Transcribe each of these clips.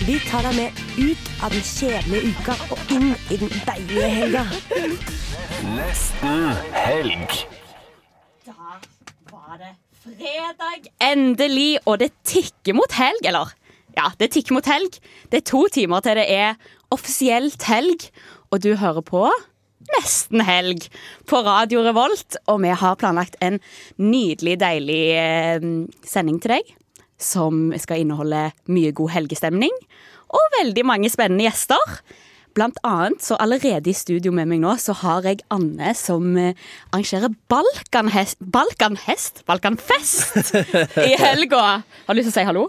Vi tar deg med ut av den kjedelige uka og inn i den deilige helga. Nesten helg. Da var det fredag endelig, og det tikker mot helg, eller? Ja, det tikker mot helg. Det er to timer til det er offisielt helg, og du hører på Nesten helg på Radio Revolt, og vi har planlagt en nydelig, deilig eh, sending til deg. Som skal inneholde mye god helgestemning og veldig mange spennende gjester. Blant annet, så allerede i studio med meg nå, så har jeg Anne som eh, arrangerer Balkanhest Balkanhest? Balkanfest i helga. Har du lyst til å si hallo?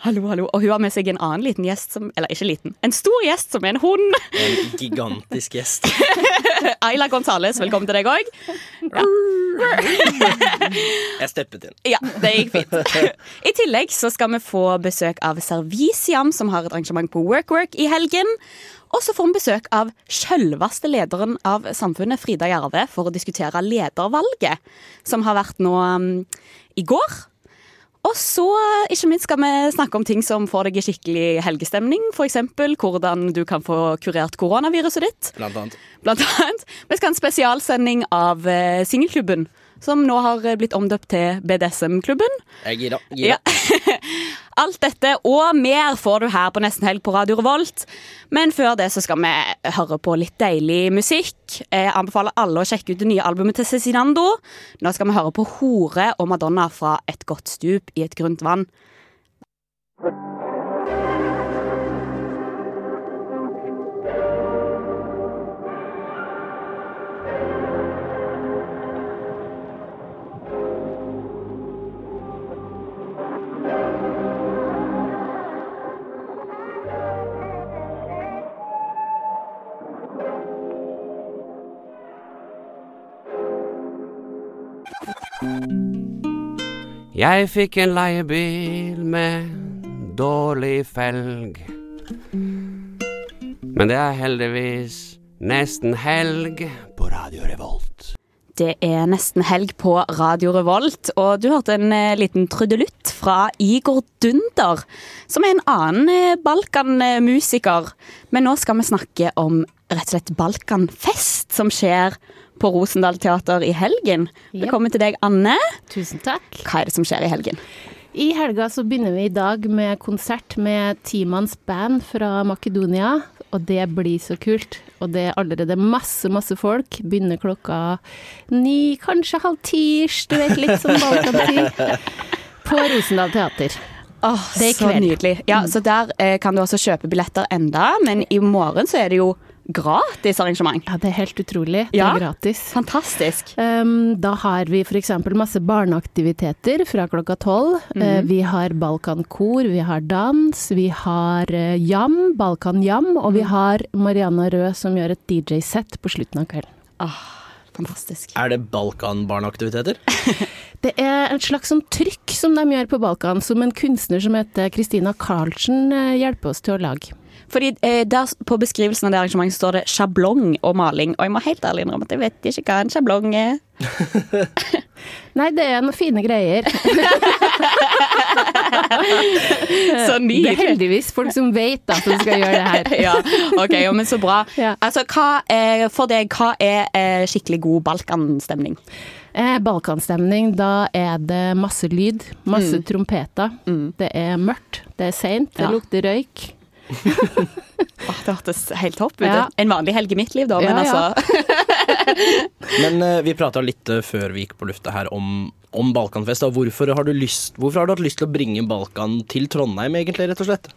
Hallo, hallo. Og hun har med seg en annen liten gjest som Eller ikke liten, en stor gjest som er en hund. En gigantisk gjest. Ayla Gonzales, velkommen til deg òg. Jeg steppet inn. Ja, det gikk fint. I tillegg så skal vi få besøk av Servisiam, som har et arrangement på WorkWork i helgen. Og så får vi besøk av selveste lederen av Samfunnet, Frida Jarve, for å diskutere ledervalget, som har vært nå um, i går. Og så ikke minst skal vi snakke om ting som får deg i skikkelig helgestemning. F.eks. hvordan du kan få kurert koronaviruset ditt. Blant annet. Blant annet. Vi skal ha en spesialsending av eh, Singelklubben, som nå har eh, blitt omdøpt til BDSM-klubben. Jeg gir gira. gira. Ja. Alt dette og mer får du her på Nesten Helg på Radio Revolt. Men før det så skal vi høre på litt deilig musikk. Jeg anbefaler alle å sjekke ut det nye albumet til Cezinando. Nå skal vi høre på Hore og Madonna fra Et godt stup i et grunt vann. Jeg fikk en leiebil med dårlig felg. Men det er heldigvis nesten helg på Radio Revolt. Det er nesten helg på Radio Revolt, og du hørte en eh, liten trudelutt fra Igor Dunder, som er en annen balkanmusiker. Men nå skal vi snakke om rett og slett Balkanfest, som skjer på Rosendal Teater i helgen. Velkommen til deg, Anne. Tusen takk. Hva er det som skjer i helgen? I helga så begynner vi i dag med konsert med timanns band fra Makedonia. Og det blir så kult. Og det er allerede masse, masse folk. Begynner klokka ni, kanskje halv ti, du vet, litt som balkantid. På Rosendal Teater. Åh, Det er så nydelig. Ja, så der eh, kan du også kjøpe billetter enda, men i morgen så er det jo gratis arrangement. Ja, det er helt utrolig. Det Ja. er gratis. Fantastisk. Um, da har vi f.eks. masse barneaktiviteter fra klokka tolv. Eh, vi har Balkankor, vi har dans, vi har uh, jam, Balkanjam, og vi har Mariana Rød som gjør et DJ-sett på slutten av kvelden. Fantastisk. Er det Balkan-barneaktiviteter? Det er et slags sånn trykk som de gjør på Balkan, som en kunstner som heter Christina Karlsen eh, hjelper oss til å lage. Fordi eh, der På beskrivelsen av det arrangementet står det sjablong og maling. Og jeg må helt ærlig innrømme at jeg vet ikke hva en sjablong er. Nei, det er noen fine greier. Så nydelig. Det er heldigvis folk som vet at de skal gjøre det her. ja, ok, jo, men så bra. Ja. Altså, hva er, For deg, hva er eh, skikkelig god balkanstemning? Eh, Balkanstemning, da er det masse lyd, masse trompeter. Det er mørkt, det er seint, det Ja. lukter røyk. Åh, det hørtes helt topp ut. Ja. En vanlig helg i mitt liv, da, men altså Men uh, vi prata litt eh, før vi gikk på lufta her om, om Balkanfest. Hvorfor, har du lyst, hvorfor har du hatt lyst til å bringe Balkan til Trondheim, egentlig, rett og slett?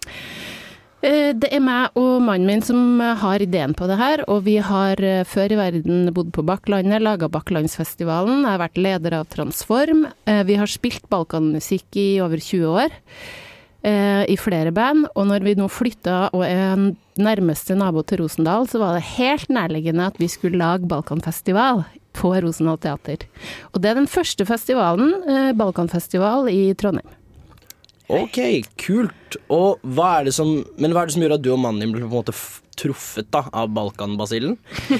Eh, Det er meg og mannen min som har ideen på det her, og vi har før i verden bodd på Bakklandet, laga Bakklandsfestivalen. Jeg har vært leder av Transform. Vi har spilt balkanmusikk i over 20 år. Eh, i flere band. Og når vi nå flytta og er nærmeste nabo til Rosendal, så var det helt nærliggende at vi skulle lage Balkanfestival på Rosendal Teater. Og det er den første festivalen, eh, Balkanfestival i Trondheim. Ok, kult. Og hva er det som Men hva er det som gjør at du og mannen din ble på en måte f- truffet da av Balkanbasillen?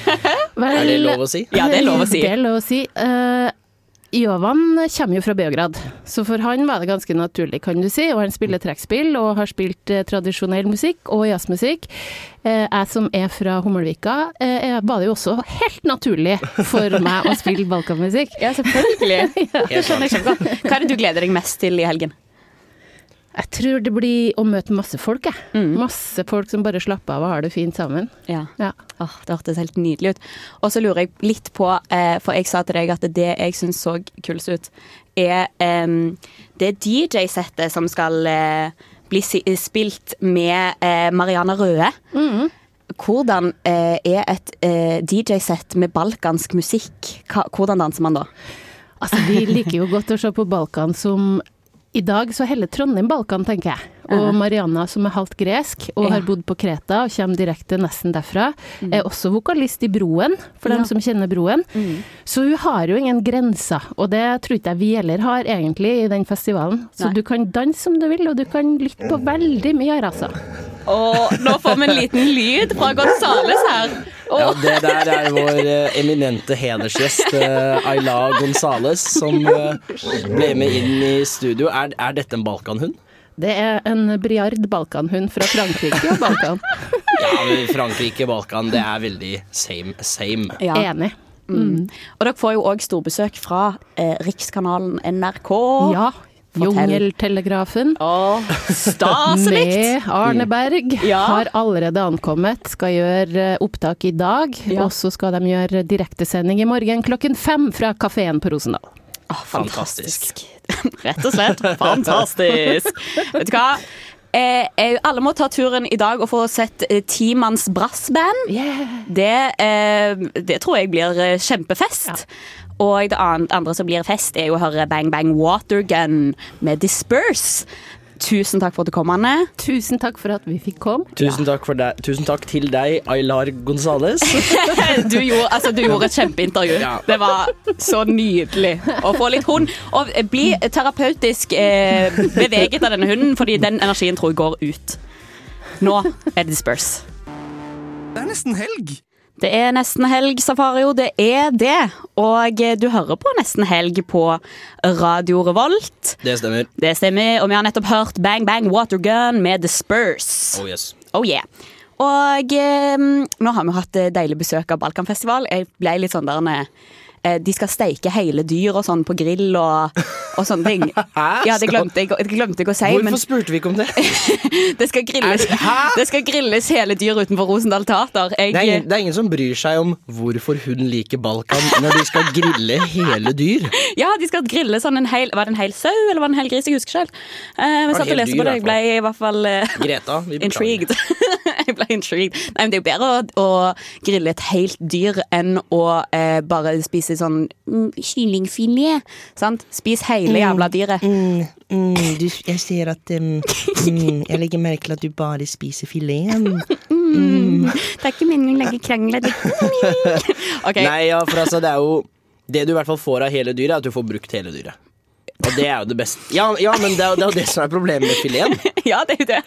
Er det lov å si? Ja, det er lov å si. Det er lov å si. Eh, Jovan kommer jo fra Beograd, så for han var det ganske naturlig, kan du si. Og han spiller trekkspill og har spilt eh, tradisjonell musikk og jazzmusikk. Eh, jeg som er fra Hummelvika, eh, var det jo også helt naturlig for meg å spille balkanmusikk. Ja, selvfølgelig. Det skjønner jeg kjempegodt. Hva er det du gleder deg mest til i helgen? Jeg tror det blir å møte masse folk, jeg. Mm. Masse folk som bare slapper av og har det fint sammen. Ja. Ja. Åh, det hørtes helt nydelig ut. Og så lurer jeg litt på, eh, for jeg sa til deg at det jeg syns så kult ut, er em, det DJ-settet som skal eh, bli spilt med eh, Marianne Røe. Hvordan eh, er et DJ-sett med balkansk musikk? Hvordan danser man da? Altså, vi liker jo godt å se på Balkan som I dag så heller Trondheim Balkan, tenker jeg. Og Marianna, som er halvt gresk og har bodd på Kreta og kommer direkte nesten derfra, er også vokalist i Broen, for dem som kjenner Broen. Så hun har jo ingen grenser, og det tror ikke jeg vi heller har egentlig i den festivalen. Så du kan danse som du vil, og du kan lytte på veldig mye her, altså. Og nå får vi en liten lyd fra Gonzales her. Ja, det der er vår eh, eminente hedersgjest eh, Ayla Gonzales, som eh, ble med inn i studio. Er, er dette en balkanhund? Det er en Briard Balkanhund fra Frankrike og Balkan. Ja, men Frankrike, Balkan, det er veldig same, same. Ja. Enig. Og dere får jo òg storbesøk fra eh, Rikskanalen NRK. Ja. Jungeltelegrafen. Åh, staselig! Med Arne Berg. Ja. Har allerede ankommet. Skal gjøre eh, opptak i dag. Ja. Og så skal de gjøre direktesending i morgen klokken fem fra kafeen på Rosendal. Åh, fantastisk. Rett og slett fantastisk. Vet du hva? Eh, eh, alle må ta turen i dag og få sett eh, Timanns brassband. Det, eh, det tror jeg blir eh, kjempefest. Og det andre som blir fest, er jo å høre Bang Bang Watergun med Disperse. Tusen takk for at du kom, Anne. Tusen takk for at vi fikk komme. Tusen takk, tusen takk til deg, Aylar Gonzales. Du gjorde, altså, du gjorde et kjempeintervju. Ja. Det var så nydelig å få litt hund. Og bli terapeutisk eh, beveget av denne hunden, fordi den energien tror jeg går ut. Nå er det Disperse. Det er nesten helg! Det er nesten helg, Safario. Det er det. Og eh, du hører på Nesten helg på Radio Revolt. Det stemmer. Det stemmer, og vi har nettopp hørt Bang Bang Watergun med Disperse. Oh yes. Oh yeah. Og eh, nå har vi hatt eh, deilig besøk av Balkanfestival. Jeg ble litt sånn der eh, De skal steike hele dyr og sånn på grill og, og sånne ting. Ja, det glemte jeg, å si. Hvorfor Men spurte vi ikke om det? det skal, grilles, det- det skal grilles hele dyr utenfor Rosendal Tater. Jeg, Det ingen, det er ingen som bryr seg om hvorfor hun liker Balkan når de skal grille hele dyr. Ja, de skal grille sånn en hel Var det en hel sau, eller var det en hel gris? Jeg husker selv. Eh, men satt og leste på det. Jeg ble i hvert fall eh, Greta, vi intrigued. jeg ble intrigued. Nei, men det er jo bedre å, å grille et helt dyr enn å eh, bare spise sånn mm, kyllingfilet. Sant? Spis hele jævla dyret. jeg ser at Jeg legger merke til at du bare spiser fileten. Det er ikke meningen å legge krangler. okay. Nei, ja, for altså, det er jo Det du i hvert fall får av hele dyret, er at du får brukt hele dyret. Og det er jo det beste. Ja, ja men det er jo det, er jo det som er problemet med fileten. Ja, det er jo det.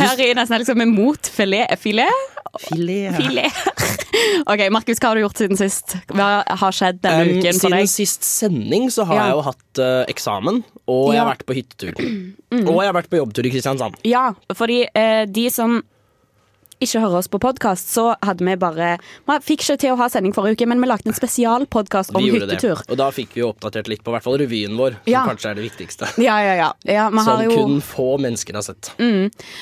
Her i Nesten liksom en er mot filet. Filet? Filet. Filet. OK, Markus, hva har du gjort siden sist? Hva har skjedd denne Um, uken for deg? siden sist sending så har Ja. jeg jo hatt uh, eksamen, og jeg har vært på hyttetur. Og jeg har vært på jobbtur i Kristiansand. Ja, fordi uh, de som ikke hører oss på podkast, så hadde vi bare Vi fikk ikke til å ha sending forrige uke, men vi lagde en spesialpodkast om hyttetur. det. Og da fikk vi jo oppdatert litt på hvert fall revyen vår, som Ja. kanskje er det viktigste. Ja, ja, ja. ja Som har jo, kun få mennesker har sett.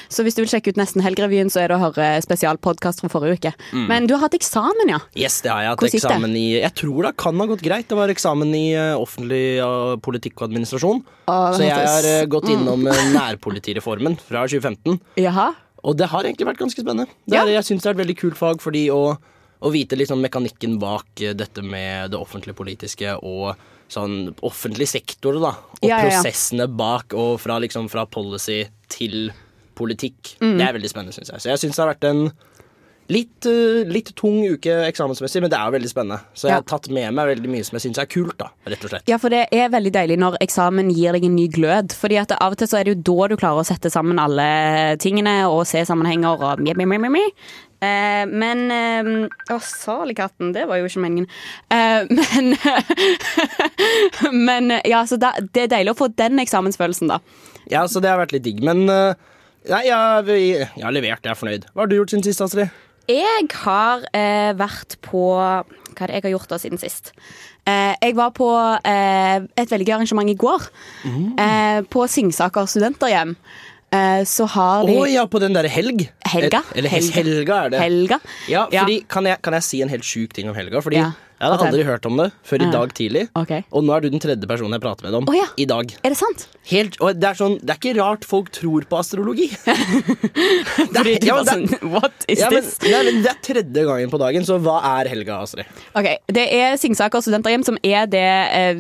så hvis du vil sjekke ut Nesten Helg-revyen, så er det å høre spesialpodkast fra forrige uke. Men du har hatt eksamen, ja. Yes, det har jeg hatt Hvordan eksamen i Jeg tror det kan ha gått greit. Det var eksamen i eh, offentlig politikk og administrasjon. Å, Så jeg har eh, gått innom mm. nærpolitireformen fra 2015. Jaha. Og det har egentlig vært ganske spennende. Det Ja. er, Jeg syns det er et veldig kult fag fordi å, å vite liksom mekanikken bak eh, dette med det offentlige politiske og sånn offentlig sektor, da. Og Ja, ja, ja. prosessene bak, og fra, liksom, fra policy til politikk. Mm. Det er veldig spennende, syns jeg. Så jeg syns det har vært en litt, eh, litt tung uke eksamensmessig, men det er jo veldig spennende. Så jeg har tatt med meg veldig mye som jeg syns er kult, da, rett og slett. Ja, for det er veldig deilig når eksamen gir deg en ny glød. Fordi at av og til så er det jo da du klarer å sette sammen alle tingene og se sammenhenger og mjau, mjau, mjau. Eh, men eh, Å, salig katten, det var jo ikke meningen. Eh, men Men ja, så da, det er deilig å få den eksamensfølelsen, da. Ja, så det har vært litt digg. Men eh, nei, jeg, jeg har levert, jeg er fornøyd. Hva har du gjort siden sist, Astrid? Jeg har eh, vært på Hva er det jeg har gjort da siden sist? Eh, jeg var på eh, et veldig gøy arrangement i går. Eh, på Singsaker studenterhjem. Eh, så har Å de ja, på den derre helg. Helga. Et, eller helga. Helga. er det. Helga. Ja, Ja. kan jeg, kan jeg si en helt sjuk ting om helga? Fordi Ja. Jeg hadde aldri hørt om det før i dag tidlig. okay. Og nå er du den tredje personen jeg prater med om Oh, ja. i dag. Er det sant? Helt, og det er sånn, det er ikke rart folk tror på astrologi. det er, ja, det, sånn What is ja, men, this? nei, men det er tredje gangen på dagen, så hva er helga, Astrid? Okay, Det er Singsaker studenterhjem som er det,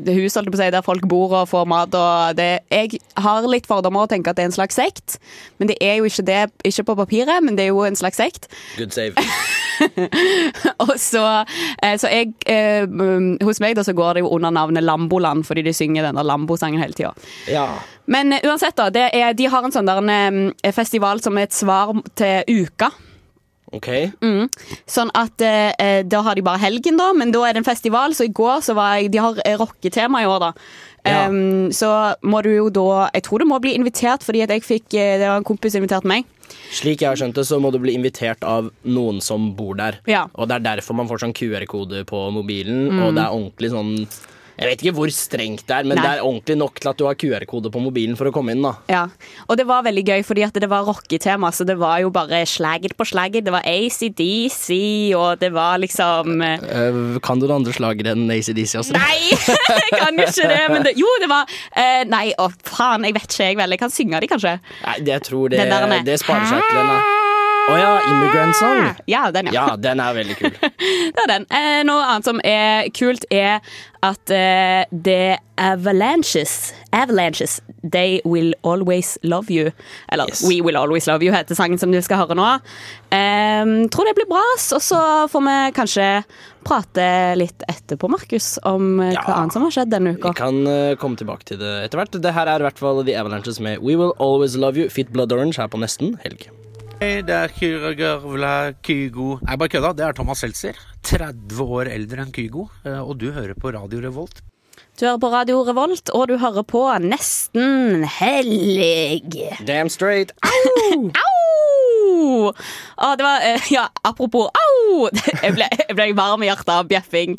eh, si, der folk bor og får mat. Og det, jeg har litt fordommer og tenker at det er en slags sekt, men det er jo ikke det. Ikke på papiret, men det er jo en slags sekt. Good save. Og så, eh, så jeg, eh, mm, hos meg da så går det jo under navnet Lamboland, fordi de synger denne Lambo-sangen hele tida. Ja. Men eh, uansett, da. Det er, de har en sånn der en, eh, festival som er et svar til uka. Ok. Mm. Sånn at eh, da har de bare helgen, da, men da er det en festival. Så i går så var jeg De har rocketema i år, da. Ja. Um, så må du jo da Jeg tror du må bli invitert, fordi at jeg fikk Det var en kompis som inviterte meg. Slik jeg har skjønt det, så må du bli invitert av noen som bor der. Ja. Og det er derfor man får sånn QR-kode på mobilen, Mm. og det er ordentlig sånn Jeg vet ikke hvor strengt det er, men Nei. det er ordentlig nok til at du har QR-kode på mobilen for å komme inn, da. Ja, Og det var veldig gøy, fordi at det var rocketema, så det var jo bare slagget på slagget. Det var ACDC, og det var liksom eh, Eh, kan du noen andre slager enn ACDC, også? Nei, jeg kan jo ikke det. Men det, jo, det var eh, Nei, å faen, jeg vet ikke, jeg vel. Jeg kan synge de, kanskje. Nei, jeg tror det, det sparer seg til en. Å ja, Immigrant Song. Ja, den, ja. Ja, den er veldig kul. Det er den. Eh, noe annet som er kult, er at eh, The Avalanches Avalanches, They Will Always Love You. Eller Yes. We Will Always Love You heter sangen som du skal høre nå. Eh, tror det blir bra, og så får vi kanskje prate litt etterpå, Markus, om eh, Ja. hva annet som har skjedd denne uka. Vi kan uh, komme tilbake til det etter hvert. Det her er i hvert fall The Avalanches med We Will Always Love You, Fit Blood Orange her på nesten helg. Hei, det er Kyragavla Kygo Nei, bare kødda. Det er Thomas Seltzer. 30 år eldre enn Kygo. eh, Og du hører på Radio Revolt. Du hører på Radio Revolt, og du hører på Nesten hellig. Damn straight. Au! Au! Å, det var, eh, ja, apropos au! Jeg ble, jeg ble varm i hjertet av bjeffing.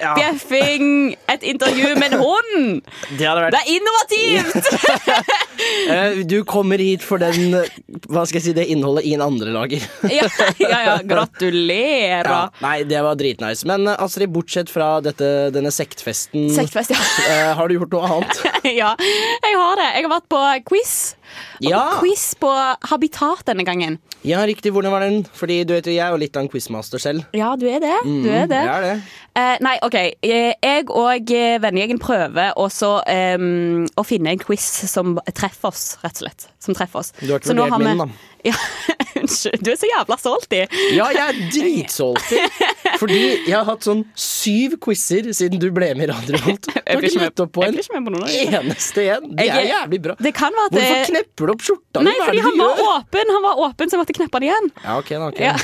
Ja. Bjeffing! Et intervju med en hund! Det vært Det er innovativt! Eh, Du kommer hit for den Hva skal jeg si, det innholdet i en andre lager. Ja, ja, ja. Gratulerer. Ja, nei, det var dritnice. Men eh, Astrid, bortsett fra dette, denne sektfesten, Sektfest, ja. har du gjort noe annet? ja. Jeg har det. Jeg har vært på quiz. Og Quiz på Habitat denne gangen. Ja, riktig. Hvordan var den? Fordi du vet jo, jeg er jo litt av en quizmaster selv. Ja, du er det. Du er det. Jeg er det. Eh, nei, OK. Jeg og eh, vennegjengen prøver også um, å finne en quiz som treffer oss, rett og slett. Som treffer oss. Du har ikke Så vurdert min, da. Ja, Unnskyld. Du er så jævla salty. Ja, jeg er dritsolgt. Fordi jeg har hatt sånn syv quizer siden du ble med i Radio. Du har ikke møtt opp på en eneste en. Det er jævlig bra. Det kan være at det Hvorfor knepper du opp skjorta? Nei, fordi han var åpen, han var åpen, så jeg måtte kneppe den igjen. Ja, ok, da, ok. Ja.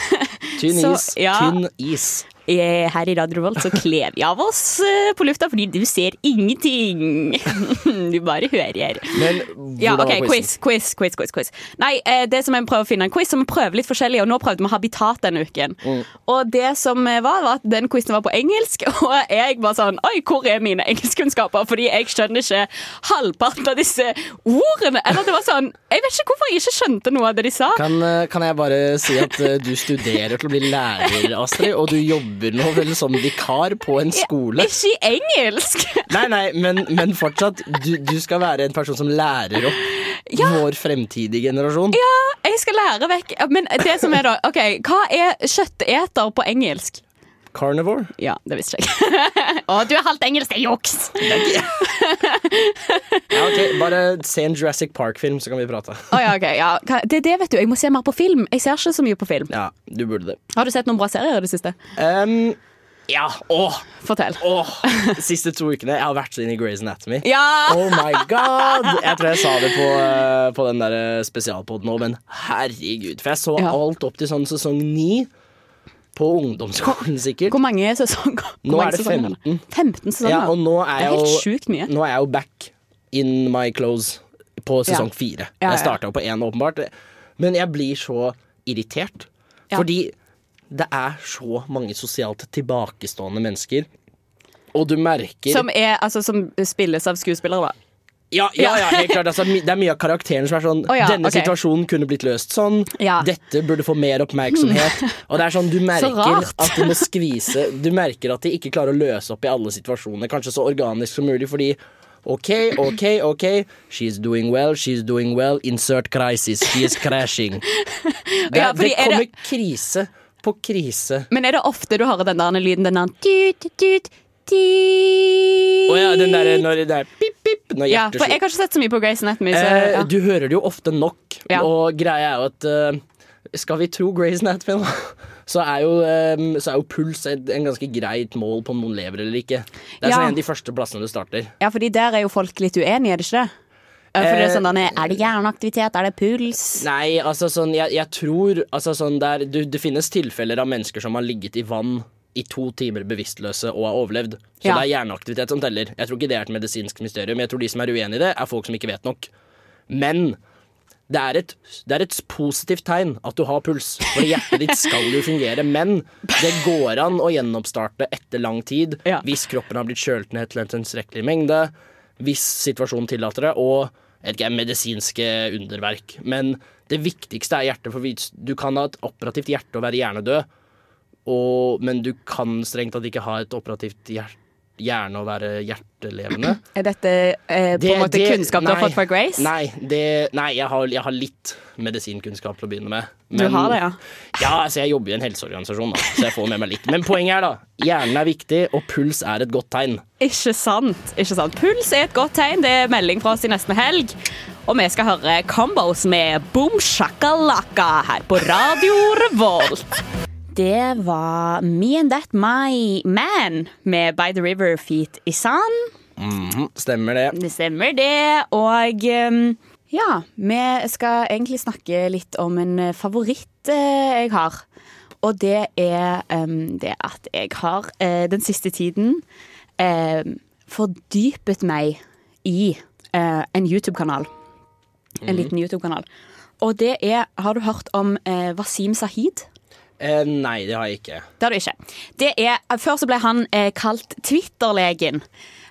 Tynn Så, is. ja. Tynn is. Eh, Her i Radio Revolt så kler vi av oss eh, på lufta fordi du ser ingenting. Du bare hører. Men Ja, hvordan var quizen? quiz, quiz, quiz, quiz, quiz. Nei, eh, det som jeg prøver å finne en quiz, som prøver litt forskjellig, og nå prøvde vi Habitat denne uken. Mm. Og det som var, var at den quizen var på engelsk, og jeg var sånn, oi, hvor er mine engelskkunnskaper? Fordi jeg skjønner ikke halvparten av disse ordene. Eller det var sånn, jeg vet ikke hvorfor jeg ikke skjønte noe av det de sa. Kan, kan jeg bare si at du studerer til å bli lærer, Astrid, og du jobber nå vel som vikar på en skole? Ikke i engelsk! Nei, nei, men, men fortsatt. Du, du skal være en person som lærer opp vår fremtidige generasjon. Ja, jeg skal lære vekk. Men det som er da, ok, hva er kjøtteter på engelsk? Carnivore? Ja, det visste jeg. Å, du er halvt engelsk, det er juks! Ja, ok, Bare se en Jurassic Park-film, så kan vi prate. oh, ja, ok. Ja. Det er det, vet du. Jeg må se mer på film. Jeg ser ikke så mye på film. Ja, du burde det. Har du sett noen bra serier i det siste? Um, ja, åh, Fortell. åh De Siste to ukene Jeg har vært så inne i Grey's Anatomy. Ja! Oh my god! Jeg tror jeg sa det på, eh, på den der spesialpoden òg, men herregud. For jeg så Ja. alt opp til sånn sesong ni. På ungdomsskolen, sikkert. Hvor mange sesonger? Hvor Nå mange er det sesonger? 15. 15 sesonger? Ja, og nå er det er helt sjukt mye. Nå er jeg jo back in my clothes på sesong fire. Ja, ja, Jeg starta jo på én, åpenbart. Men jeg blir så irritert. Fordi det er så mange sosialt tilbakestående mennesker. Og du merker Som, er, altså, som spilles av skuespillere, da. Ja, ja, ja, helt klart. Altså, det er mye av karakteren som er sånn oh, ja, Denne okay. situasjonen kunne blitt løst sånn. Dette burde få mer oppmerksomhet. Og det er sånn, du merker så at du må skvise Du merker at de ikke klarer å løse opp i alle situasjoner, kanskje så organisk som mulig, fordi OK, OK, OK. She's doing well, she's doing well. Insert crisis. She is crashing. Det, fordi det er kommer krise på krise. Men er det ofte du hører den der lyden, den der tut, tut Å ja, den derre når det er pip, pip når Ja, hjertet for jeg har ikke sett så mye på Grace Anatomy. Så, Eh, ja. Du hører det jo ofte nok, Ja. og greia er jo at eh, Skal vi tro Grace Anatomy, da, så er jo, eh, så er jo puls et, en ganske greit mål på om noen lever eller ikke. Det er Ja. sånn en av de første plassene du starter. ja, fordi der er jo folk litt uenige, er det ikke det? For det er, Eh, sånn, der, er det hjerneaktivitet? Er det puls? Nei, altså sånn, jeg, jeg tror altså sånn der, du, Det finnes tilfeller av mennesker som har ligget i vann i to timer bevisstløse og har overlevd. Så Ja. det er hjerneaktivitet som teller. Jeg tror ikke det er et medisinsk mysterium. Jeg tror de som er uenig i det, er folk som ikke vet nok. Men det er, et, det er et positivt tegn at du har puls, for hjertet ditt skal jo fungere. Men det går an å gjenoppstarte etter lang tid Ja. hvis kroppen har blitt kjølt ned til en tilstrekkelig mengde, hvis situasjonen tillater det, og ikke, medisinske underverk. Men det viktigste er hjertet, for du kan ha et operativt hjerte og være hjernedød, og, men du kan strengt tatt ikke ha et operativt hjerte hjerne å være hjertelevende. Er dette eh, på en måte kunnskap du har fått fra Grace? Nei, det, nei jeg, har, jeg har litt medisinkunnskap til å begynne med. Du har det, ja? Ja, altså jeg jobber i en helseorganisasjon, da, så jeg får med meg litt. Men poenget er da, hjernen er viktig, og puls er et godt tegn. Ikke sant. ikke sant. Puls er et godt tegn. Det er melding fra oss i nesten helg. Og vi skal høre Combos med Boom Shakalaka her på Radio Revolt. Det var Me and That My Man med By The River Feet Isan. Mhm, stemmer det. Det stemmer, det. Og um, ja, vi skal egentlig snakke litt om en favoritt eh, jeg har. Og det er um, det at jeg har eh, den siste tiden eh, fordypet meg i en YouTube-kanal. En liten YouTube-kanal. Og det er Har du hørt om Wasim Sahid? Eh, nei, det har jeg ikke. Det har du ikke. Det er, før så ble han eh, kalt Twitter-legen.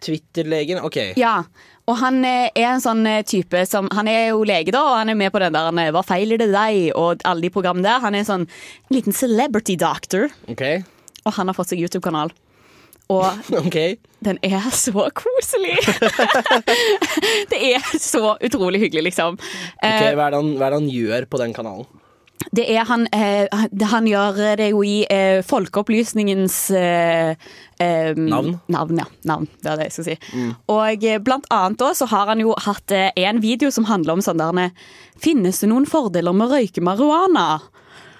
Twitter-legen, ok. Ja, og han eh, er en sånn eh, type som Han er jo lege, da, og han er med på den der han, eh, 'Hva feiler det deg?' og alle de programmene der. Han er en sånn liten celebrity doctor, Ok, og han har fått seg YouTube-kanal. Og ok. den er så koselig! det er så utrolig hyggelig, liksom. Ok, Eh, hva, er han, hva er det han gjør på den kanalen? Det er han eh, Han gjør det jo i eh, folkeopplysningens eh, eh, Navn? Navn, ja. Navn, det er det jeg skal si. Og eh, blant annet da, så har han jo hatt eh, en video som handler om sånn der Finnes det noen fordeler med å røyke marihuana?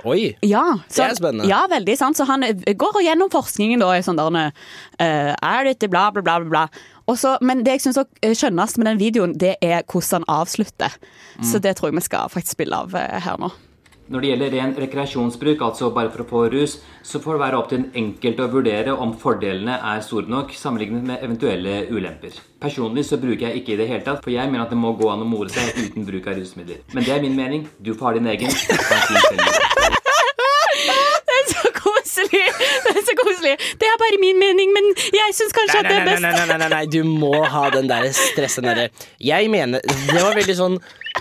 Oi, Ja, så, Det er spennende. Ja, veldig sant. Så han eh, går gjennom forskningen da i sånn der eh, Er dette bla, bla, bla, bla, bla. Men det jeg syns skjønnest med den videoen, det er hvordan han avslutter. Så det tror jeg vi skal faktisk spille av eh, her nå. Når det gjelder ren rekreasjonsbruk, altså bare for å få rus, så får det være opp til den enkelte å vurdere om fordelene er store nok sammenlignet med eventuelle ulemper. Personlig så bruker jeg ikke i det hele tatt, for jeg mener at det må gå an å more seg uten bruk av rusmidler. Men det er min mening. Du får ha din egen. Ha en fin kveld. Det er så koselig! Det er så koselig. Det er bare min mening, men jeg syns kanskje at det er best. nei, nei, nei, nei, nei, du må ha den der stressende derre Jeg mener Det var veldig sånn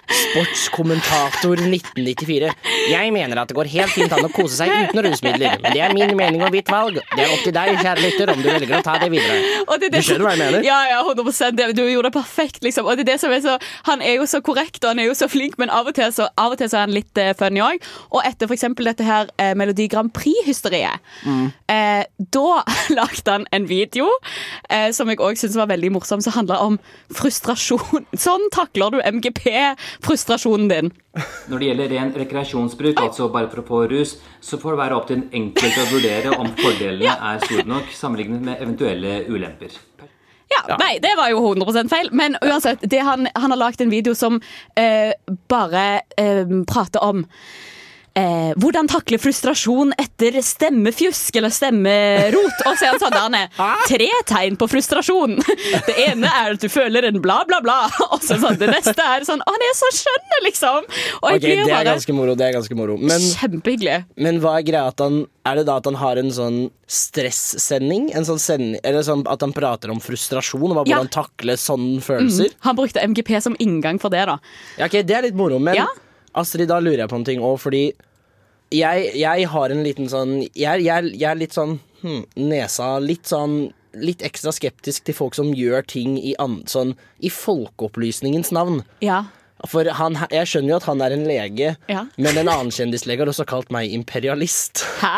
sportskommentator 1994. Jeg mener at det går helt fint an å kose seg uten rusmidler, men det er min mening og mitt valg. Det er opp til deg, kjære lytter, om du velger å ta det videre. Det er Du det skjønner hva jeg mener? Ja, ja, 100 det, Du gjorde det perfekt, liksom. Og det er det som er så Han er jo så korrekt og han er jo så flink, men av og til så, av og til så er han litt uh, funny òg. Og etter f.eks. dette her uh, Melodi Grand Prix-hysteriet, Mm. eh, da lagde han en video eh, som jeg òg syntes var veldig morsom, som handla om frustrasjon. Sånn takler du MGP-frustrasjonen din. Når det gjelder ren rekreasjonsbruk, altså bare for å få rus, så får det være opp til den enkelte å vurdere om fordelene er store nok sammenlignet med eventuelle ulemper. Ja, Nei, det var jo 100 feil. Men uansett, det han, han har lagd en video som eh, bare eh, prater om eh, hvordan takle frustrasjon etter stemmefjusk eller stemmerot. Og så er han sånn Tre tegn på frustrasjon. Det ene er at du føler en bla, bla, bla. Og så sånn, det neste er sånn Å, han er så skjønn, liksom. Og jeg Ok, det er ganske moro. Det er ganske moro. Men, Kjempehyggelig. men hva er greia at han Er det da at han har en sånn stressending? En sånn sending Eller sånn at han prater om frustrasjon? Og hvordan Ja. takle sånne følelser? Mm. Han brukte MGP som inngang for det, da. Ja, ok, Det er litt moro, men Ja. Astrid, da lurer jeg på en ting òg, fordi jeg, jeg har en liten sånn Jeg, jeg, jeg er litt sånn hm, Nesa litt sånn Litt ekstra skeptisk til folk som gjør ting i, an, sånn, i folkeopplysningens navn. Ja. For han, jeg skjønner jo at han er en lege, Ja. men en annen kjendislege har også kalt meg imperialist. Hæ?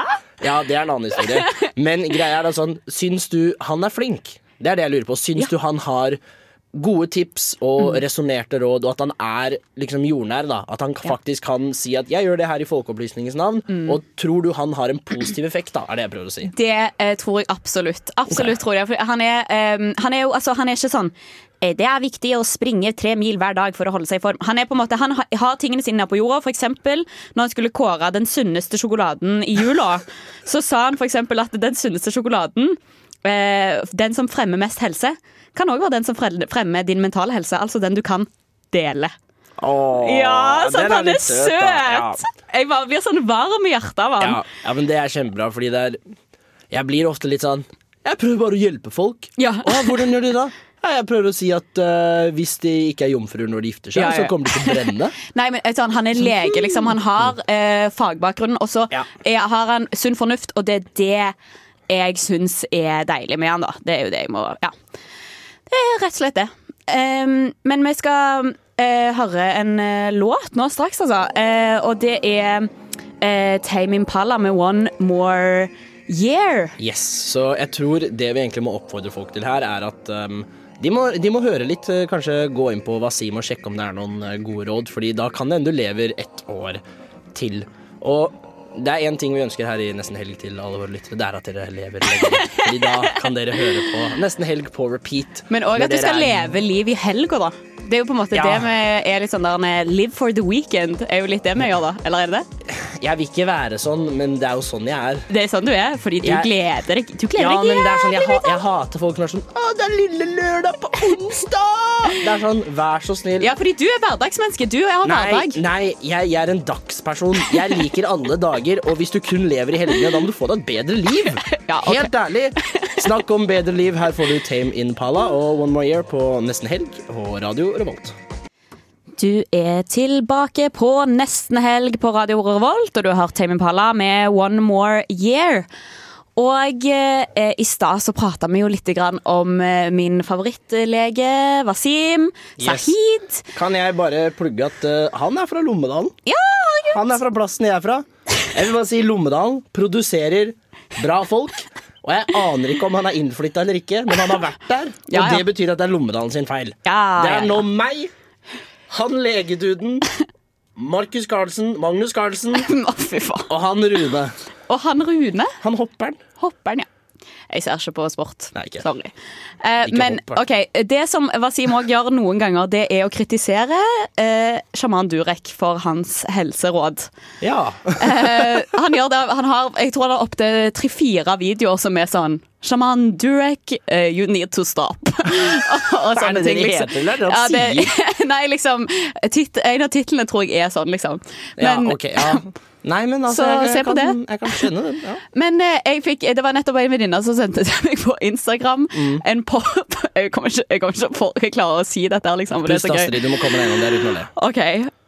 Ja, det er en annen historie. Men greia er da sånn, syns du han er flink? Det er det jeg lurer på. Syns du han har gode tips og Mm. resonnerte råd, og at han er liksom jordnær? da At han faktisk kan si at 'jeg gjør det her i folkeopplysningens navn', Mm. og tror du han har en positiv effekt, da? Er det jeg prøver å si. Det eh, tror jeg absolutt. Absolutt tror jeg. For han er, um, han er jo altså, han er ikke sånn eh, det er viktig å springe tre mil hver dag for å holde seg i form. Han, er på en måte, han har, har tingene sine på jorda. For eksempel, når han skulle kåre den sunneste sjokoladen i jula, så sa han for eksempel at den sunneste sjokoladen, eh, den som fremmer mest helse, kan òg være den som fremmer din mentale helse. Altså den du kan dele. Åh, Ja, sånn den han er søt. Ja. Jeg bare blir sånn varm i hjertet av han. Ja, ja, men det er kjempebra, fordi det er Jeg blir ofte litt sånn Jeg prøver bare å hjelpe folk. Ja. Åh, hvordan gjør du det? da? jeg prøver å si at uh, hvis de ikke er jomfruer når de gifter seg, Ja, ja. så kommer de til å brenne. Nei, men sånn, Han er lege, liksom. Han har uh, fagbakgrunnen, og så ja. har han sunn fornuft, og det er det jeg syns er deilig med han, da. Det er jo det jeg må Ja. Er rett og slett det. Um, men vi skal eh, høre en eh, låt nå straks, altså. Eh, og det er uh, Tame Impala med One More Year. Yes, Så jeg tror det vi egentlig må oppfordre folk til her, er at um, de, må, de må høre litt, eh, kanskje gå inn på Wasim og sjekke om det er noen eh, gode råd, Fordi da kan det hende du lever ett år til. Og det er én ting vi ønsker her i Nesten helg til alle våre lyttere. Det er at dere lever lenge. Fordi da kan dere høre på Nesten helg på repeat. Men òg at du skal er- leve liv i helga, da. Det er jo på en måte Ja. det vi er litt sånn der eh, Live for the weekend er jo litt det vi gjør, da. Eller er det det? Jeg vil ikke være sånn, men det er jo sånn jeg er. Det er sånn du er, fordi du Jeg- gleder deg Du gleder Ja, deg jævlig sånn, jeg, ha, jeg hater folk som er sånn Å, det er lille lørdag på onsdag! Det er sånn, vær så snill. Ja, fordi du er hverdagsmenneske. Du har Nei, hverdag. nei jeg, jeg er en dagsperson. Jeg liker alle dager, og hvis du kun lever i helgene, da må du få deg et bedre liv. Helt ærlig. Snakk om bedre liv. Her får du Tame Impala og One More Year på Nesten Helg og Radio Revolt. Du er tilbake på nesten helg på Radio Revolt, og du har hørt Tame Impala med One More Year. Og eh, i stad så prata vi jo litt grann om eh, min favorittlege, Wasim Yes. Sahid. Kan jeg bare plugge at uh, han er fra Lommedalen? Ja, herregud. Han er fra plassen jeg er fra. Jeg vil bare si Lommedalen produserer bra folk. Og jeg aner ikke om han er innflytta eller ikke, men han har vært der. Og Ja, ja. det betyr at det er Lommedalen sin feil. Ja, det er nå meg, han legeduden, Markus Carlsen, Magnus Carlsen og han Rune. Og han Rune? Han hopperen. Hopperen, ja. Jeg ser ikke på sport. Sorry. Eh, Ikke men håper. ok, det som Wasim òg gjør noen ganger, det er å kritisere eh, sjaman Durek for hans helseråd. Ja. Eh, han gjør det, han har, jeg tror han har opptil tre-fire videoer som er sånn Shaman Durek, uh, you need to stop. og, og ting. det det det Nei, liksom tit, En av titlene tror jeg er sånn, liksom. Ja, okay, ok, ja. Nei, men altså, Så jeg, jeg, på kan, det. jeg kan skjønne den. Ja. Men eh, jeg fikk, det var nettopp en venninne som sendte til meg på Instagram Mm. en pop Jeg kommer ikke, jeg kommer ikke på jeg klarer å si dette, liksom, Pust, det. Astrid, du må komme deg gjennom det uten å le. Ok.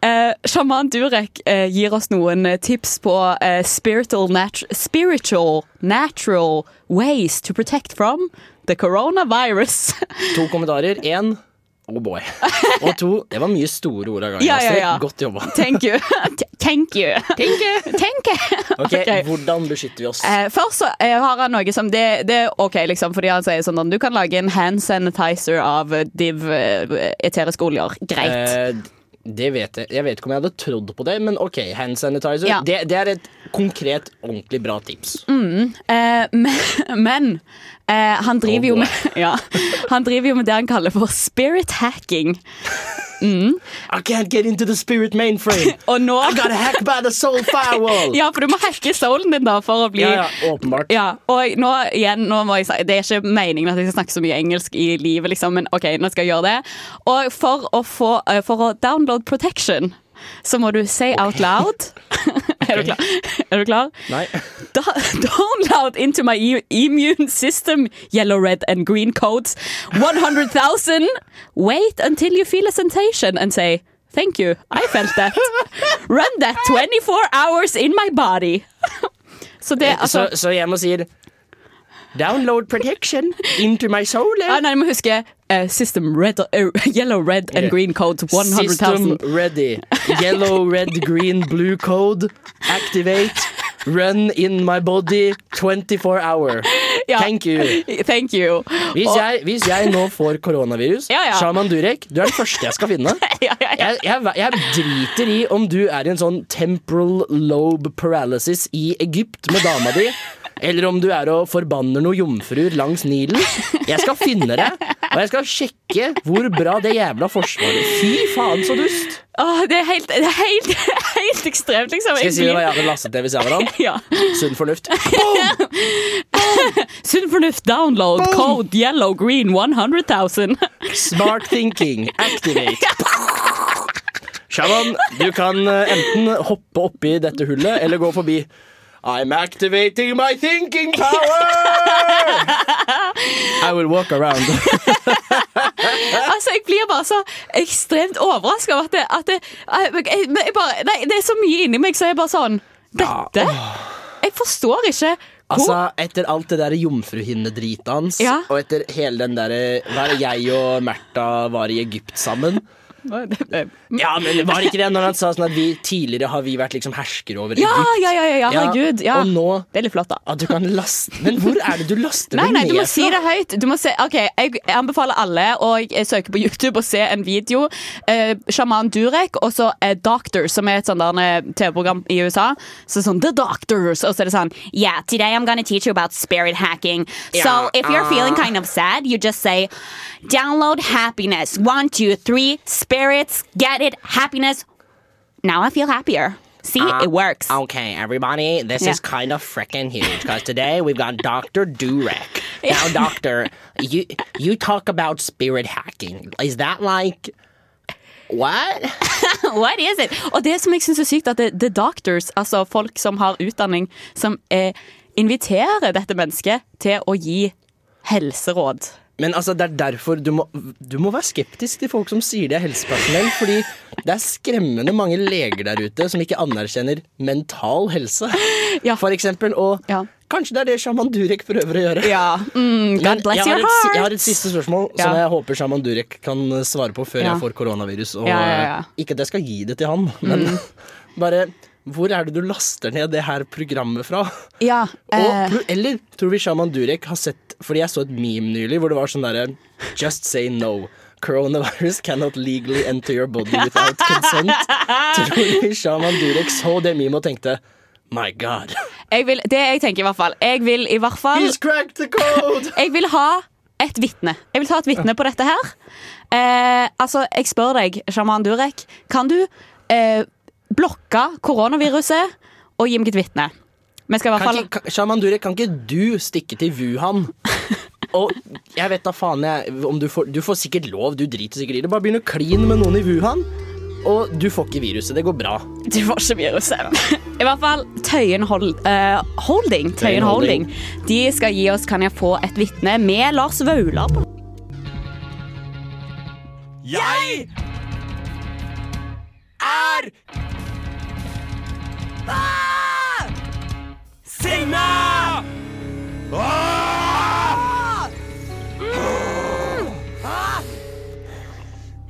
Eh, Shaman Durek eh, gir oss noen eh, tips på eh, spiritual, nat spiritual natural ways to protect from the coronavirus. To kommentarer. Én oh boy. Og to Det var mye store ord av gangen. Ja, ja, ja. Godt jobba. Thank you. Thank you. Thank you. Thank you. Ok, okay. Hvordan beskytter vi oss? Eh, først så eh, har han noe som det, det er OK, liksom, fordi han sier sånn at du kan lage en hand sanitizer av eh, div eh, eteriske oljer. Greit. Eh, det vet jeg. Jeg vet ikke om jeg hadde trodd på det, men OK, hand sanitizer. Ja. Det, det er et konkret, ordentlig bra tips. Mm, eh, men men eh, han driver Oh, med ja, Han driver jo med det han kaller for spirit hacking. Mm. I can't get into the spirit mainframe. Og nå I got hacked by the soul firewall. Ja, for du må hacke soulen din da for å bli Ja, ja, åpenbart. Ja, og nå igjen, nå må jeg si Det er ikke meningen at jeg skal snakke så mye engelsk i livet, liksom, men OK, nå skal jeg gjøre det. Og for å, få, eh, for å download protection, så må du say out loud er, du er du klar? Nei. Da, download into my e- immune system yellow, red and green codes 100,000. Wait until you feel a sensation and say thank you, I felt that. Run that 24 hours in my body. Så det, altså så, så jeg må si Download protection into my soul. Ah, nei, du må huske uh, System red, uh, yellow, red and green green codes 100,000. System ready. Yellow, red, green, blue code. Activate. Run in my body 24 hour. Ja. Thank you. Thank you. Hvis Og- jeg, hvis jeg nå får koronavirus, Ja, ja. Shaman Durek, du er den første jeg skal finne. ja. Jeg, jeg, jeg driter i om du er i en sånn temporal lobe paralysis i Egypt med dama di, eller om du er og forbanner noen jomfruer langs Nilen. Jeg skal finne det, og jeg skal sjekke hvor bra det jævla forsvaret Fy faen, så dust! Åh, det er helt, det er helt, helt ekstremt, liksom. Skal jeg si blir- hva jeg hadde lastet ned hvis jeg var han? Ja. Sunn fornuft. Sunn fornuft, download, code yellow, green 100 000. Smart thinking, activate. Shaman, du kan eh, enten hoppe oppi dette hullet eller gå forbi. I'm activating my thinking power! I will walk around. altså, jeg blir bare så ekstremt overraska over at det, at det jeg, jeg, jeg bare, nei, Det er så mye inni meg så jeg er bare sånn Dette? Jeg forstår ikke Altså, Etter alt det der jomfruhinnedritet hans, Ja. og etter hele den derre Hva er det jeg og Märtha var i Egypt sammen? Ja, men var det ikke det når han sa sånn at vi tidligere har vi vært liksom herskere over Ja, Egypt? ja, ja, ja, ja, herregud. Ja. Og nå Det er litt flott, da. at du kan laste Men hvor er det du laster Nei, det nei, du må si det høyt. Du må se, ok, Jeg anbefaler alle å søke på YouTube og se en video. Eh, Shaman Durek og så eh, Doctors, som er et sånt eh, TV-program i USA. Så sånn The Doctors, og så er det sånn Yeah, today I'm gonna teach you about spirit hacking. So Ja, if you're feeling ah. kind of sad, you just say download happiness. One, two, three, spirits, get it, happiness. Now I feel happier. See, Uh, it works. Okay, everybody, this Yeah. is kind of freaking huge because today we've got Dr. Durek. Now, Doctor, you you talk about spirit hacking. Is that like what? What is it? Og det som jeg syns er sykt, at det, the doctors, altså folk som har utdanning, som eh, inviterer dette mennesket til å gi helseråd. Men altså, det er derfor du må, du må være skeptisk til folk som sier de er helsepersonell. Fordi det er skremmende mange leger der ute som ikke anerkjenner mental helse. For eksempel. Og kanskje det er det Shaman Durek prøver å gjøre. Ja. Mm, God bless your heart. et, jeg har et siste spørsmål Ja. som jeg håper Shaman Durek kan svare på før Ja. jeg får koronavirus. Og Ja, ja, ja. eh, Ikke at jeg skal gi det til han, men Mm. bare hvor er det du laster ned det her programmet fra? Ja, eh, Og, eller tror vi Shaman Durek har sett Fordi jeg så et meme nylig hvor det var sånn derre Just say no. Coronavirus cannot legally enter your body without consent. Tror vi Shaman Durek så det meme og tenkte My God. jeg vil, det jeg tenker i hvert fall Jeg vil i hvert fall He's cracked the code! Jeg vil ha et vitne. Jeg vil ta et vitne på dette her. Eh, altså, jeg spør deg, Shaman Durek, kan du eh, blokke koronaviruset og gi meg et vitne? Vi skal i hvert fall ikke, Shaman Durek, kan ikke du stikke til Wuhan? Og jeg vet da faen jeg om du får Du får sikkert lov, du driter sikkert i det. Bare begynn å kline med noen i Wuhan. og du får ikke viruset. Det går bra. Du får ikke viruset. I hvert fall Tøyen hold, uh, Holding, Tøyen Holding. Holding De skal gi oss Kan jeg få et vitne med Lars Vaular. på Jeg Ah!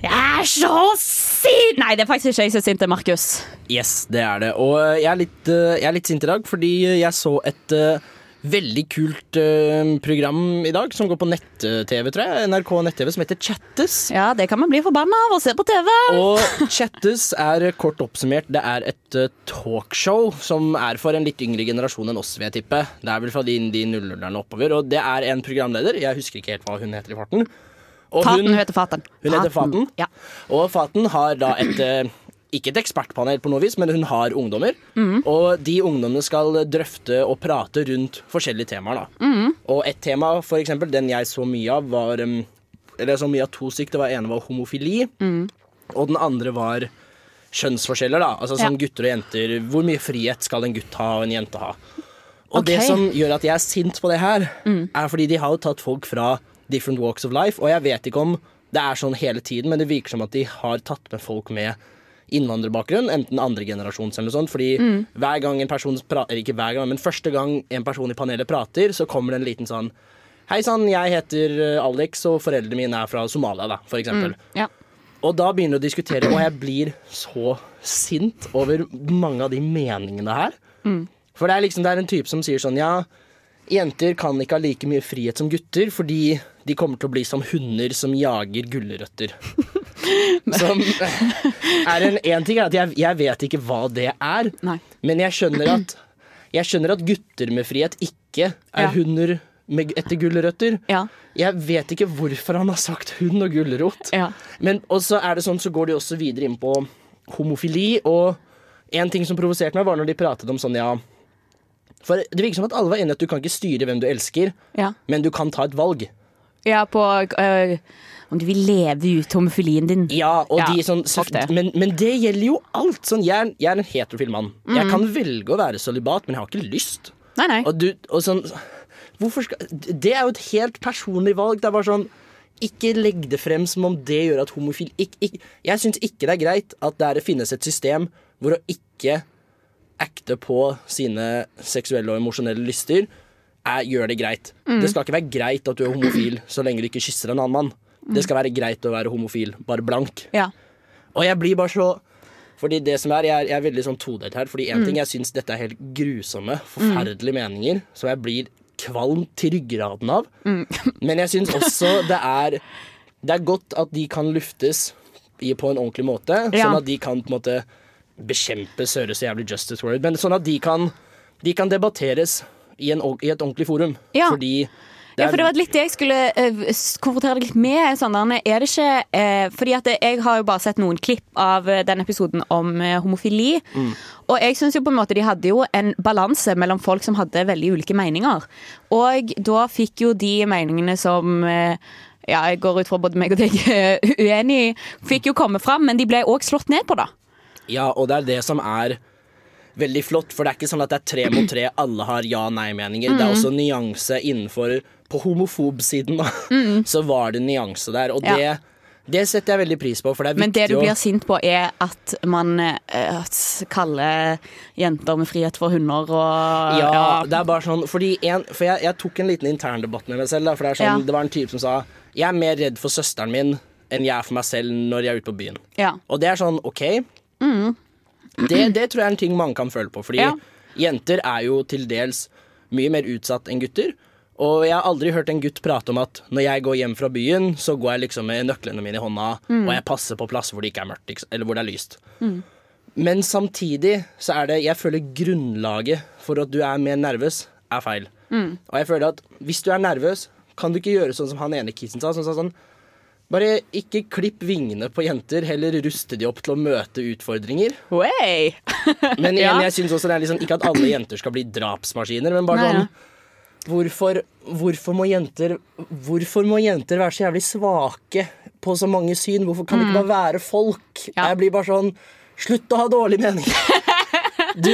Jeg er så sint! Nei, det er faktisk ikke jeg som er sint, det er Markus. Yes, det er det. Og jeg er litt, eh, jeg er litt sint i dag fordi jeg så et eh, veldig kult eh, program i dag som går på nett-TV, tror jeg. NRK nett-TV som heter Chattes. Ja, det kan man bli forbanna av å se på TV. Og Chattes er kort oppsummert Det er et eh, talkshow som er for en litt yngre generasjon enn oss, vil jeg tippe. Det er vel fra de, de nullerne oppover. Og det er en programleder, jeg husker ikke helt hva hun heter i farten. Og Faten hun heter Faten. Hun heter Faten. Ja. Og Faten har da et eh, ikke et ekspertpanel på noe vis, men hun har ungdommer. Og de ungdommene skal drøfte og prate rundt forskjellige temaer. da. Mm. Og et tema, for eksempel, den jeg så mye av, var um, Eller så mye av to stykk. Det var ene var homofili, mm. og den andre var kjønnsforskjeller. da. Altså sånn Ja. gutter og jenter. Hvor mye frihet skal en gutt ha og en jente ha? Og det som gjør at jeg er sint på det her, Mm. er fordi de har jo tatt folk fra different walks of life, og jeg vet ikke om det er sånn hele tiden, men det virker som at de har tatt med folk med innvandrerbakgrunn, enten andregenerasjons eller noe sånt, fordi Mm. hver gang en person prater, ikke hver gang, men første gang en person i panelet prater, så kommer det en liten sånn Hei sann, jeg heter eh, Alex, og foreldrene mine er fra Somalia, da, for eksempel. Mm. Ja. Og da begynner du å diskutere, og jeg blir så sint over mange av de meningene her. Mm. For det er liksom, det er en type som sier sånn Ja, jenter kan ikke ha like mye frihet som gutter fordi de kommer til å bli som hunder som jager gulrøtter. Som er en, en ting er at jeg, jeg vet ikke hva det er, men jeg skjønner at jeg skjønner at gutter med frihet ikke er Ja. hunder med, etter gulrøtter. Ja. Jeg vet ikke hvorfor han har sagt hund og gulrot. Men også er det sånn, så går de også videre inn på homofili. Og en ting som provoserte meg, var når de pratet om sånn, ja For det virker som at alle var enige at du kan ikke styre hvem du elsker, Ja. men du kan ta et valg. Ja, på øh, om du vil leve ut homofilien din. Ja, Ja, de sånn, det. Men, men det gjelder jo alt. Sånn, jeg, er, jeg er en heterofil mann. Jeg Mhm. kan velge å være sølibat, men jeg har ikke lyst. Nei, nei. Og, du, og sånn skal Det er jo et helt personlig valg. Det er bare sånn Ikke legg det frem som om det gjør at homofil ikk- ikk- Jeg syns ikke det er greit at det finnes et system hvor å ikke acte på sine seksuelle og emosjonelle lyster er, gjør det greit. Mm. Det skal ikke være greit at du er homofil så lenge du ikke kysser en annen mann. Det skal være greit å være homofil, bare blank. Ja. Og jeg blir bare så Fordi det som er, Jeg er, jeg er veldig sånn todelt her. Fordi en Mm. ting, jeg syns dette er helt grusomme, forferdelige meninger som jeg blir kvalm til ryggraden av. Mm. Men jeg syns også det er Det er godt at de kan luftes i, på en ordentlig måte. Ja. Sånn at de kan på en måte bekjempe Søre så jævlig justice word, men sånn at de kan, de kan debatteres i, en, i et ordentlig forum. Ja. Fordi Ja, for det var litt det jeg skulle uh, konfrontere deg litt med. Sånn, er det ikke uh, Fordi at jeg har jo bare sett noen klipp av eh, den episoden om uh, homofili. Mm. Og jeg synes jo på en måte de hadde jo en balanse mellom folk som hadde veldig ulike meninger. Og da fikk jo de meningene som ja, jeg går ut fra både meg og deg uenig i, fikk jo komme fram, men de ble òg slått ned på, da. Ja, og det er det som er veldig flott, for det er ikke sånn at det er tre mot tre, alle har ja-nei-meninger. Det er også nyanse innenfor På homofobsiden, så var det nyanse der, og Ja. det, det setter jeg veldig pris på, det Men det du blir sint på, er at man øh, kaller jenter med frihet for hunder og ja, det er bare sånn Fordi en, For jeg, jeg tok en liten interndebatt med meg selv. Da, for det, sånn, Ja. det var en type som sa Jeg er mer redd for søsteren min enn jeg er for meg selv når jeg er ute på byen. Ja. Og det er sånn OK, Mm. Det, det tror jeg er en ting mange kan føle på. Fordi Ja. jenter er jo til dels mye mer utsatt enn gutter. Og jeg har aldri hørt en gutt prate om at når jeg går hjem fra byen, så går jeg liksom med nøklene mine i hånda, Mm. og jeg passer på plasser hvor det ikke er mørkt, eller hvor det er lyst. Mm. Men samtidig så er det Jeg føler grunnlaget for at du er mer nervøs, er feil. Mm. Og jeg føler at hvis du er nervøs, kan du ikke gjøre sånn som han ene kissen sa. Sånn, sånn, sånn bare ikke klipp vingene på jenter, heller ruste de opp til å møte utfordringer. Way. Men igjen, Ja. jeg synes også det er liksom, ikke at alle jenter skal bli drapsmaskiner, men bare sånn Hvorfor, hvorfor, må jenter, hvorfor må jenter være så jævlig svake på så mange syn? Hvorfor kan det ikke Mm. bare være folk? Jeg blir bare sånn Slutt å ha dårlige meninger. Du,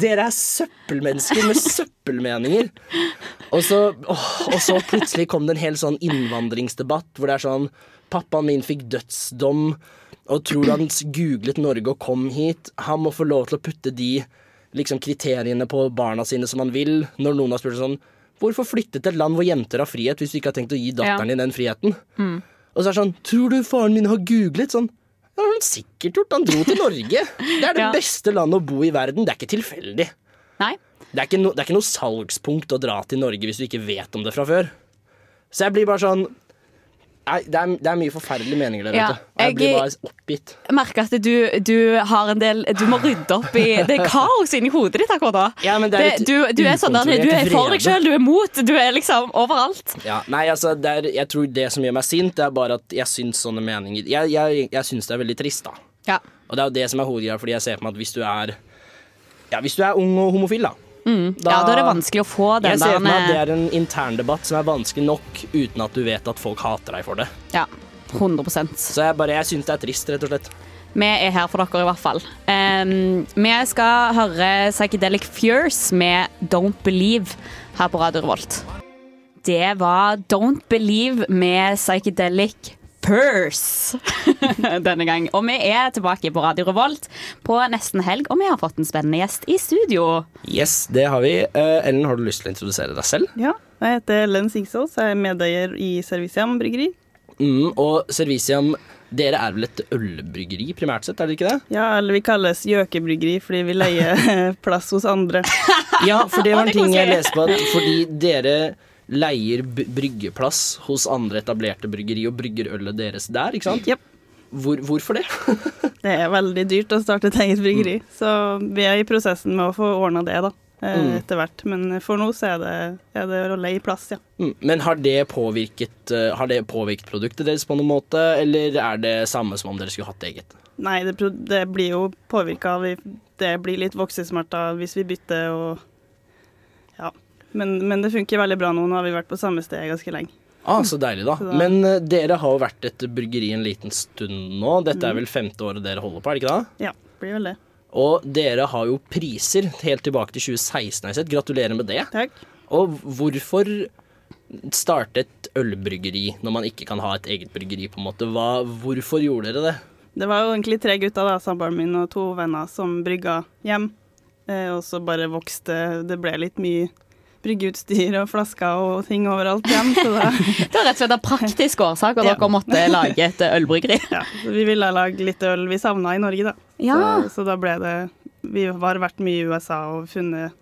dere er søppelmennesker med søppelmeninger. Og så, åh, og så plutselig kom det en hel sånn innvandringsdebatt hvor det er sånn Pappaen min fikk dødsdom, og tror han googlet Norge og kom hit? Han må få lov til å putte de liksom, kriteriene på barna sine som han vil. Når noen har spurt sånn Hvorfor flytte til et land hvor jenter har frihet, hvis du ikke har tenkt å gi datteren din den friheten? Mm. Og så er det sånn Tror du faren min har googlet sånn? Det har han sikkert gjort. Han dro til Norge. Det er det Ja. beste landet å bo i verden. Det er ikke tilfeldig. Nei. Det er ikke, no, det er ikke noe salgspunkt å dra til Norge hvis du ikke vet om det fra før. Så jeg blir bare sånn Nei, det er, det er mye forferdelige meninger der Ja, ute. Og jeg jeg- blir bare oppgitt. Jeg merker at du, du har en del Du må rydde opp i Det er kaos inni hodet ditt akkurat nå. Ja, men det er litt du, du er sånn der, du er for deg sjøl, du er mot, du er liksom overalt. Ja, nei, altså, det er, jeg tror det som gjør meg sint, det er bare at jeg syns sånne meninger Jeg, jeg, jeg syns det er veldig trist, da. Ja. Og det er jo det som er hovedgreia, fordi jeg ser på meg at hvis du er Ja, hvis du er ung og homofil, da. Mm. ja, da er det vanskelig å få den Jeg ser for meg at det er en interndebatt som er vanskelig nok uten at du vet at folk hater deg for det. Ja, 100% Så jeg bare, jeg syns det er trist, rett og slett. Vi er her for dere, i hvert fall. Um, vi skal høre Psychedelic Fures med Don't Believe her på Radio Revolt. Det var Don't Believe med Psychedelic Purse denne gang. Og vi er tilbake på Radio Revolt på nesten helg, og vi har fått en spennende gjest i studio. Yes, det har vi. Eh, Ellen, har du lyst til å introdusere deg selv? Ja, jeg heter Ellen Sigsås, jeg er medeier i Serviciam bryggeri. Mm, og Serviciam, dere er vel et ølbryggeri primært sett, er det ikke det? Ja, eller vi kalles gjøkebryggeri fordi vi leier plass hos andre. Ja, for det var en ting jeg leste på, at fordi dere leier bryggeplass hos andre etablerte bryggeri og brygger ølet deres der, ikke sant? Hvor, hvorfor det? Det er veldig dyrt å starte et eget bryggeri, så vi er i prosessen med å få ordna det, da. eh, Mm. Etter hvert. Men for nå så er det, er det å leie plass, ja. Mm, Men har det, påvirket, eh, har det påvirket produktet deres på noen måte, eller er det samme som om dere skulle hatt eget? Nei, det, det blir jo påvirka. Det blir litt voksesmerter hvis vi bytter og Ja. Men, men det funker veldig bra nå. Nå har vi vært på samme sted ganske lenge. Ah, så deilig, da. Men uh, dere har jo vært et bryggeri en liten stund nå. Dette er Mm. vel femte året dere holder på, er det ikke det? Ja, blir vel det. Og dere har jo priser helt tilbake til 2016, har jeg sett. Gratulerer med det. Takk. Og hvorfor starte et ølbryggeri når man ikke kan ha et eget bryggeri, på en måte? Hva, hvorfor gjorde dere det? Det var jo egentlig tre gutter, da, samboeren min og to venner, som brygga hjem. Eh, og så bare vokste Det ble litt mye bryggeutstyr og flasker og ting overalt igjen. Så da, Det var rett og slett av praktiske årsaker dere måtte lage et ølbryggeri. ja, vi ville lage litt øl vi savna i Norge, da. Ja. Så, så da ble det Vi har vært mye i USA og funnet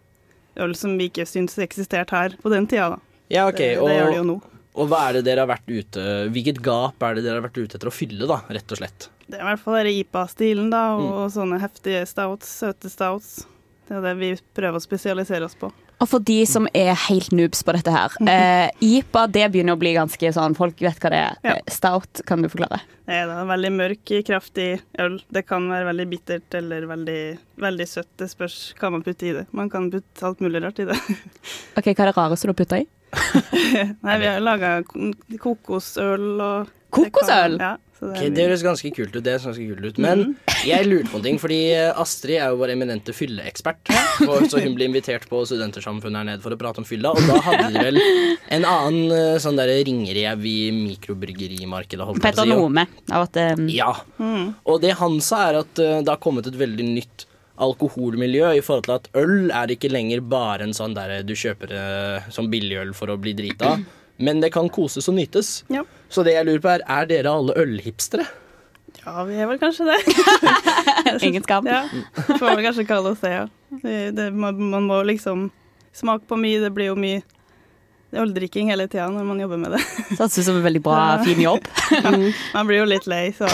øl som vi ikke syntes eksisterte her på den tida, da. Ja, okay. Det, det gjør det jo nå. og hva er det dere har vært ute Hvilket gap er det dere har vært ute etter å fylle, da, rett og slett? Det er i hvert fall denne IPA-stilen, da, og, Mm. sånne heftige stouts, søte stouts. Det er det vi prøver å spesialisere oss på. Og for de som er helt noobs på dette her, eh, IPA det begynner å bli ganske sånn Folk vet hva det er. Ja. Eh, Stout, kan du forklare? Det er da veldig mørk, kraftig øl. Det kan være veldig bittert eller veldig, veldig søtt. Det spørs hva man putter i det. Man kan putte alt mulig rart i det. Ok, Hva er det rareste du har putta i? Nei, vi har laga kokosøl og Kokosøl? Ja, det Ok, er det høres ganske kult ut. det høres ganske kult ut Men jeg lurte på en ting, fordi Astrid er jo vår eminente fylleekspert. Så hun ble invitert på Studentersamfunnet her nede for å prate om fylla, og da hadde de vel en annen eh, sånn derre ringrev i mikrobryggerimarkedet. holdt Petter si, og- Nome. Av at, um... Ja. Og det han sa, er at eh, det har kommet et veldig nytt alkoholmiljø i forhold til at øl er ikke lenger bare en sånn der du kjøper eh, som billigøl for å bli drita, men det kan koses og nytes. Ja. Så det jeg lurer på er, er dere alle ølhipstere? Ja, vi er vel kanskje det. Ingen skam. Ja, får vel kanskje kalle oss det, ja. Det, det, man, man må liksom smake på mye. Det blir jo mye øldrikking hele tida når man jobber med det. Så det ut som en veldig bra, fin jobb. Ja, man blir jo litt lei, så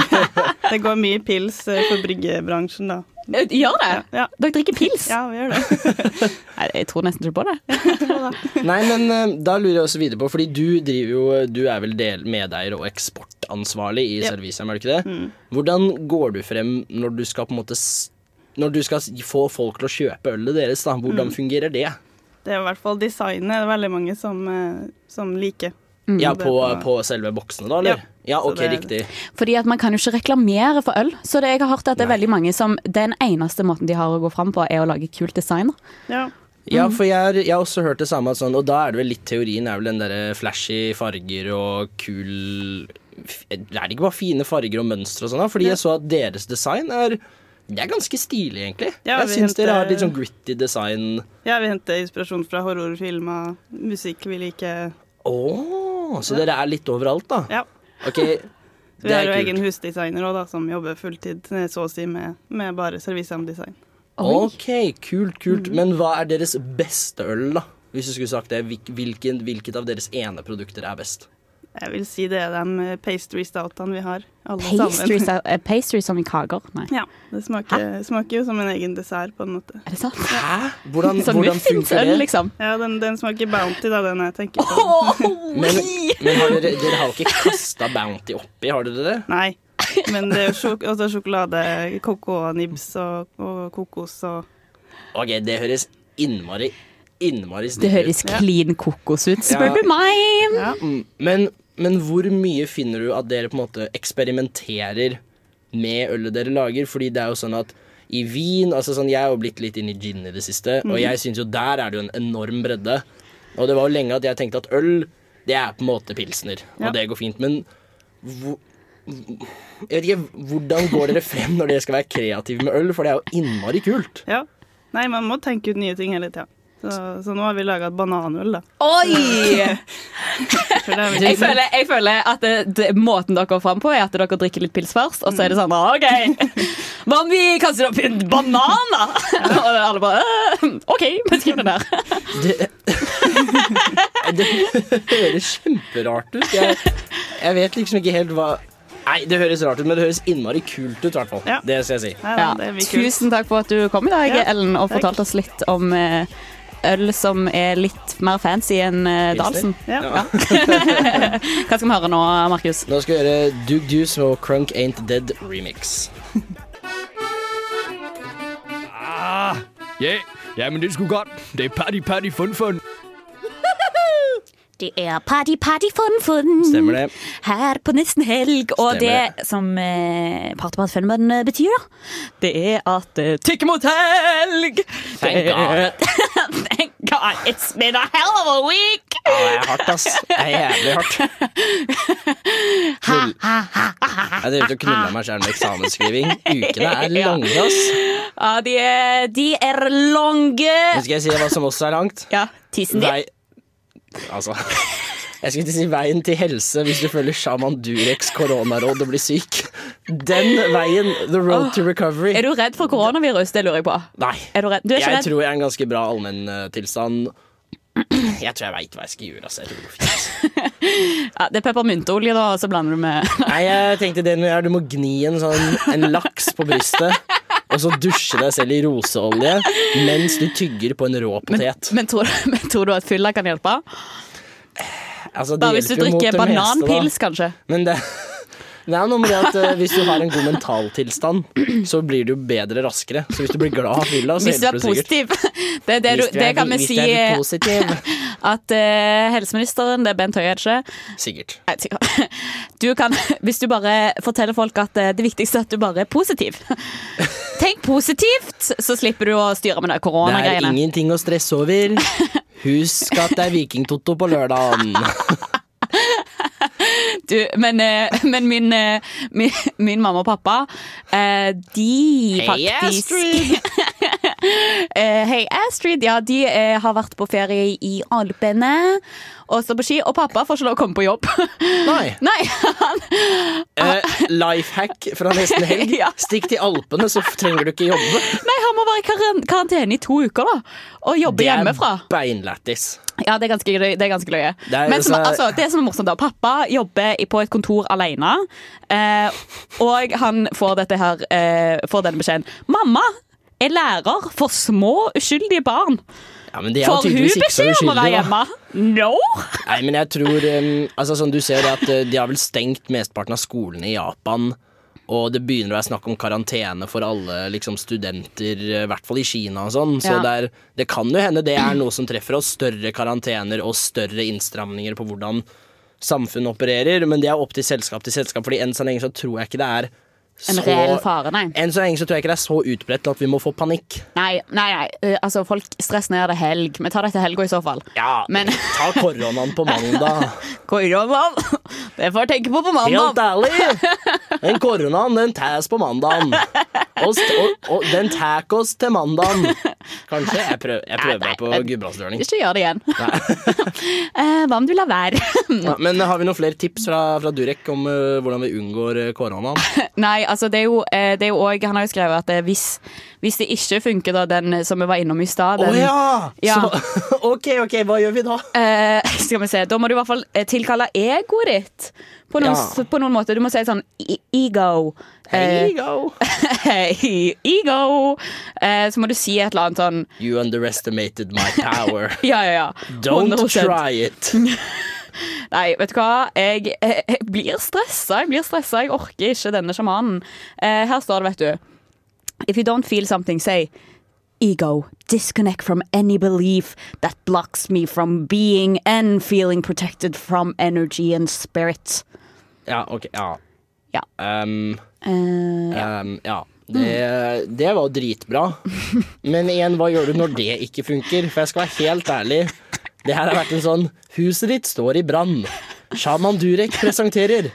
det går mye pils eh, for bryggebransjen, da. Gjør det? Ja. Dere drikker pils? Ja, vi gjør det. Nei, jeg tror nesten ikke på det. Nei, men eh, da lurer jeg også videre på, fordi du driver jo Du er vel del medeier og eksportansvarlig i Ja. Servicehjem, er du ikke det? Hvordan går du frem når du skal på en måte Når du skal få folk til å kjøpe ølet deres, da? Hvordan Mm. fungerer det? Det er i hvert fall designet det er veldig mange som, eh, som liker. Mm. Ja, på, på selve boksene, da, eller? Ja, Så ok, det er- riktig. Fordi at man kan jo ikke reklamere for øl. Så det, jeg har hørt at det er veldig mange som Den eneste måten de har å gå fram på, er å lage kult design. Ja. Ja, for jeg, har- jeg har også hørt det samme, sånn, og da er det vel litt teorien er vel den derre flashy farger og kul Er det ikke bare fine farger og mønstre og sånn, da? Fordi jeg så at deres design er det er ganske stilig, egentlig. Ja, jeg syns dere har litt sånn gritty design. Ja, vi henter inspirasjon fra horrorfilmer, musikk vi liker. Å, så dere er litt overalt, da? Ja. Ok, Vi det har er jo kult. egen husdesigner også, da, som jobber fulltid, eh, så å si, med, med bare servicedesign. Ok, kult, kult. Mm. Men hva er deres beste øl, da? Hvis du skulle sagt det, hvilken, hvilket av deres ene produkter er best? Jeg vil si det er de eh, pastry stoutene vi har, alle Pastry, sammen. eh, pastry som i kaker? Nei. Ja, det smaker, smaker jo som en egen dessert, på en måte. Er det sant? Hæ? Hvordan, Som hvordan funker det? liksom. Ja, den, den smaker Bounty, da, den jeg tenker på. Men, men har dere, dere har jo ikke kasta Bounty oppi, har dere det? Nei, men det er jo sjok også sjokolade, koko-nibs og, og kokos og Ok, det høres innmari, innmari Det høres clean kokos ut, spør Ja. du meg. Ja. Men, men hvor mye finner du at dere på en måte eksperimenterer med ølet dere lager? Fordi det er jo sånn at i vin altså sånn, Jeg har jo blitt litt inn i gin i det siste, og Mhm. jeg syns jo der er det jo en enorm bredde. Og det var jo lenge at jeg tenkte at øl, det er på en måte pilsner, Ja. og det går fint. Men hvor, jeg vet ikke, hvordan går dere frem når dere skal være kreative med øl? For det er jo innmari kult. Ja. Nei, man må tenke ut nye ting hele tida. Så, så nå har vi laga et bananøl, da. Oi! Jeg føler, jeg føler at det, det, måten dere går fram på, er at dere drikker litt pils først, og så er det sånn OK, hva om vi kaster opp en banan, da? Og alle bare «Øh, OK, vi skriver det der. Det, det høres kjemperart ut. Jeg, jeg vet liksom ikke helt hva Nei, det høres rart ut, men det høres innmari kult ut, Hvertfall. hvert. Det skal jeg si. Ja, tusen takk for at du kom i dag, Ja, Ellen, og takk. fortalte oss litt om eh, øl som er litt mer fancy enn uh, Dahlsen. Ja. Hva skal vi høre nå, Markus? Nå skal vi høre Dug Deuce og Crunk Ain't Dead remix. Ah, ja, ja, men det skulle godt. Det er party, party, fun, fun. Det er party, party, fun, fun. Stemmer det. Her på nesten helg. Og Stemmer det som eh, party, party, fun, fun eh, betyr, da, det er at det tikker mot helg. Thank er- Thank God. It's been a hell of a week. Ja, det er hardt, ass. Det er jævlig hardt. Knull. Jeg drev ut og knuller meg sjøl med eksamensskriving. Ukene er lange, ass. Ja, de er, de er lange. Nå skal jeg si hva som også er langt? Ja, tissen din. Vei... Altså Jeg skulle ikke si veien til helse hvis du følger Shaman Dureks koronaråd og blir syk. Den veien, the road to recovery. Er du redd for koronavirus? Det lurer jeg på. Nei. Er du redd? Du er ikke Jeg redd? tror jeg er en ganske bra allmenntilstand. Jeg tror jeg veit hva jeg skal gjøre. Altså. Jeg tror det. Ja, det er peppermynteolje, da, og så blander du med Nei, jeg tenkte det du må gni en sånn En laks på brystet, og så dusje deg selv i roseolje mens du tygger på en rå potet. Men tror, du- men tror du at fylla kan hjelpe? Altså, det Bare hvis du drikker bananpils, kanskje. Men det, det er noe med det at eh, hvis du har en god mentaltilstand, så blir du bedre raskere. Så hvis du blir glad av fylla, så Hvis du er hjelper det sikkert. positiv. Det, det, Hvis du, det er- kan vi hvis si du er positiv. at eh, helseministeren, det er Bent Høie, er det ikke? Sikkert. Nei, sikkert. Du kan, hvis du bare forteller folk at eh, det viktigste er at du bare er positiv. Tenk positivt, så slipper du å styre med det Det er koronagreiene. ingenting å stresse over. Husk at det er Vikingtotto på lørdagen. Du, men, eh, men min, eh, min, min mamma og pappa, eh, de faktisk Astrid! Hei, Astrid. Ja, de har vært på ferie i Alpene. Og så på ski. Og pappa får ikke lov å komme på jobb. Nei. Nei, Eh, life hack fra nesten helg. Stikk til Alpene, så trenger du ikke jobbe. Nei, han må være i karan- karantene i to uker, da. Og jobbe Det er hjemmefra. beinlættis. Ja, det er ganske, det er ganske løye. Det er- Men som, altså, det som er morsomt, da Pappa jobber på et kontor alene, eh, og han får, dette her, eh, får denne beskjeden. Mamma er lærer for små, uskyldige barn. Ja, men de er Får hun beskjed om å være hjemme? No! Nei, men jeg tror um, altså sånn, Du ser det at uh, de har vel stengt mesteparten av skolene i Japan. Og det begynner å være snakk om karantene for alle liksom, studenter, uh, i hvert fall i Kina og sånn. Så Ja. det, er, det kan jo hende det er noe som treffer oss. Større karantener og større innstramninger på hvordan samfunnet opererer, men det er opp til selskap til selskap, Fordi enn så lenge så tror jeg ikke det er En så reell fare, nei. Enn så lenge så tror jeg ikke det er så utbredt at vi må få panikk. Nei, nei, nei. eh, altså folk stresser ned det helg. Vi tar det til helga i så fall. Ja, Men Ta koronaen på mandag. koronaen, det får jeg tenke på på mandag. Helt ærlig! Den koronaen, den tas på mandagen. Og, og, den tar oss til mandagen. Kanskje. Jeg prøver, jeg prøver meg på gudbrandsdørning. Ikke gjør det igjen. Eh, Hva om du lar være? Ja, men har vi noen flere tips fra, fra Durek om uh, hvordan vi unngår koronaen? Nei, altså det er jo, eh, det er jo også, Han har jo skrevet at det, hvis, hvis det ikke funker, da, den som vi var innom i stad Å oh, ja! Ja. Så, OK, OK, hva gjør vi da? Eh, skal vi se, Da må du i hvert fall eh, tilkalle egoet ditt. På noen, Ja. på noen måte. Du må si sånn ego. Hey, Eh, ego. Ego. Eh, så må du si et eller annet sånn You underestimated my power. Ja, ja, ja. Don't 100%. try it. Nei, vet du hva? Jeg, jeg, jeg blir stressa. Jeg blir stressa. Jeg orker ikke denne sjamanen. Eh, her står det, vet du. If you don't feel something, say Ego, disconnect from any belief that blocks me from being and feeling protected from energy and spirit. Ja, OK. Ja. Ja. Um, Eh, um, ja. Det, det var dritbra. Men igjen, hva gjør du når det ikke funker? For jeg skal være helt ærlig. Det her har vært en sånn Huset ditt står i brann. Shaman Durek presenterer.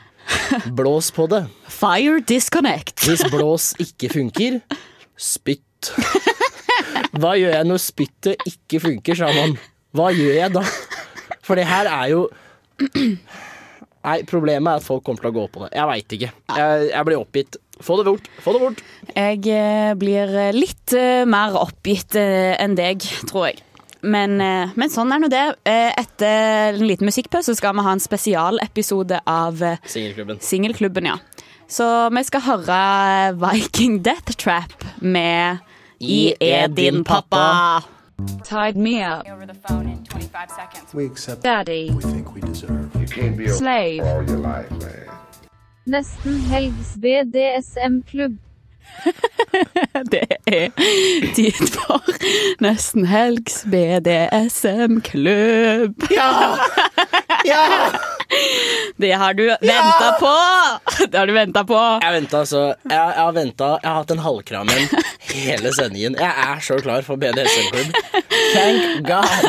Blås på det. Fire disconnect. Hvis blås ikke funker, spytt. Hva gjør jeg når spyttet ikke funker, Shaman? Hva gjør jeg da? For det her er jo Nei, problemet er at folk kommer til å gå på det. Jeg veit ikke. Jeg, jeg blir oppgitt. Få det bort. Få det bort. Jeg eh, blir litt eh, mer oppgitt eh, enn deg, tror jeg. Men, eh, men sånn er nå det. Eh, Etter en liten musikkpause skal vi ha en spesialepisode av eh, Singelklubben. Singelklubben, ja. Så vi skal høre Viking Death Trap med I er din pappa. Tied me up. Over the phone in 25 seconds. We accept Daddy. we think we deserve. You can't be a Slave. all your life, man. Nesten helgs BDSM-klubb. Det er tid for Nesten helgs BDSM-klubb. Ja! Ja! Det har du venta på! Det har du venta på. Jeg ventet, så, Jeg, jeg har venta Jeg har hatt en halvkramen hele sendingen. Jeg er så klar for BDSM-klubb. Thank God.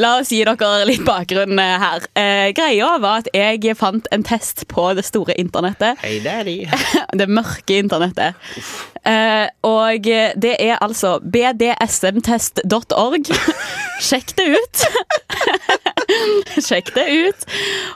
La oss gi dere litt bakgrunn her. Eh, greia var at jeg fant en test på det store internettet. Hey daddy. Det mørke internettet. Eh, og det er altså bdsmtest.org. Sjekk det ut. Sjekk det ut.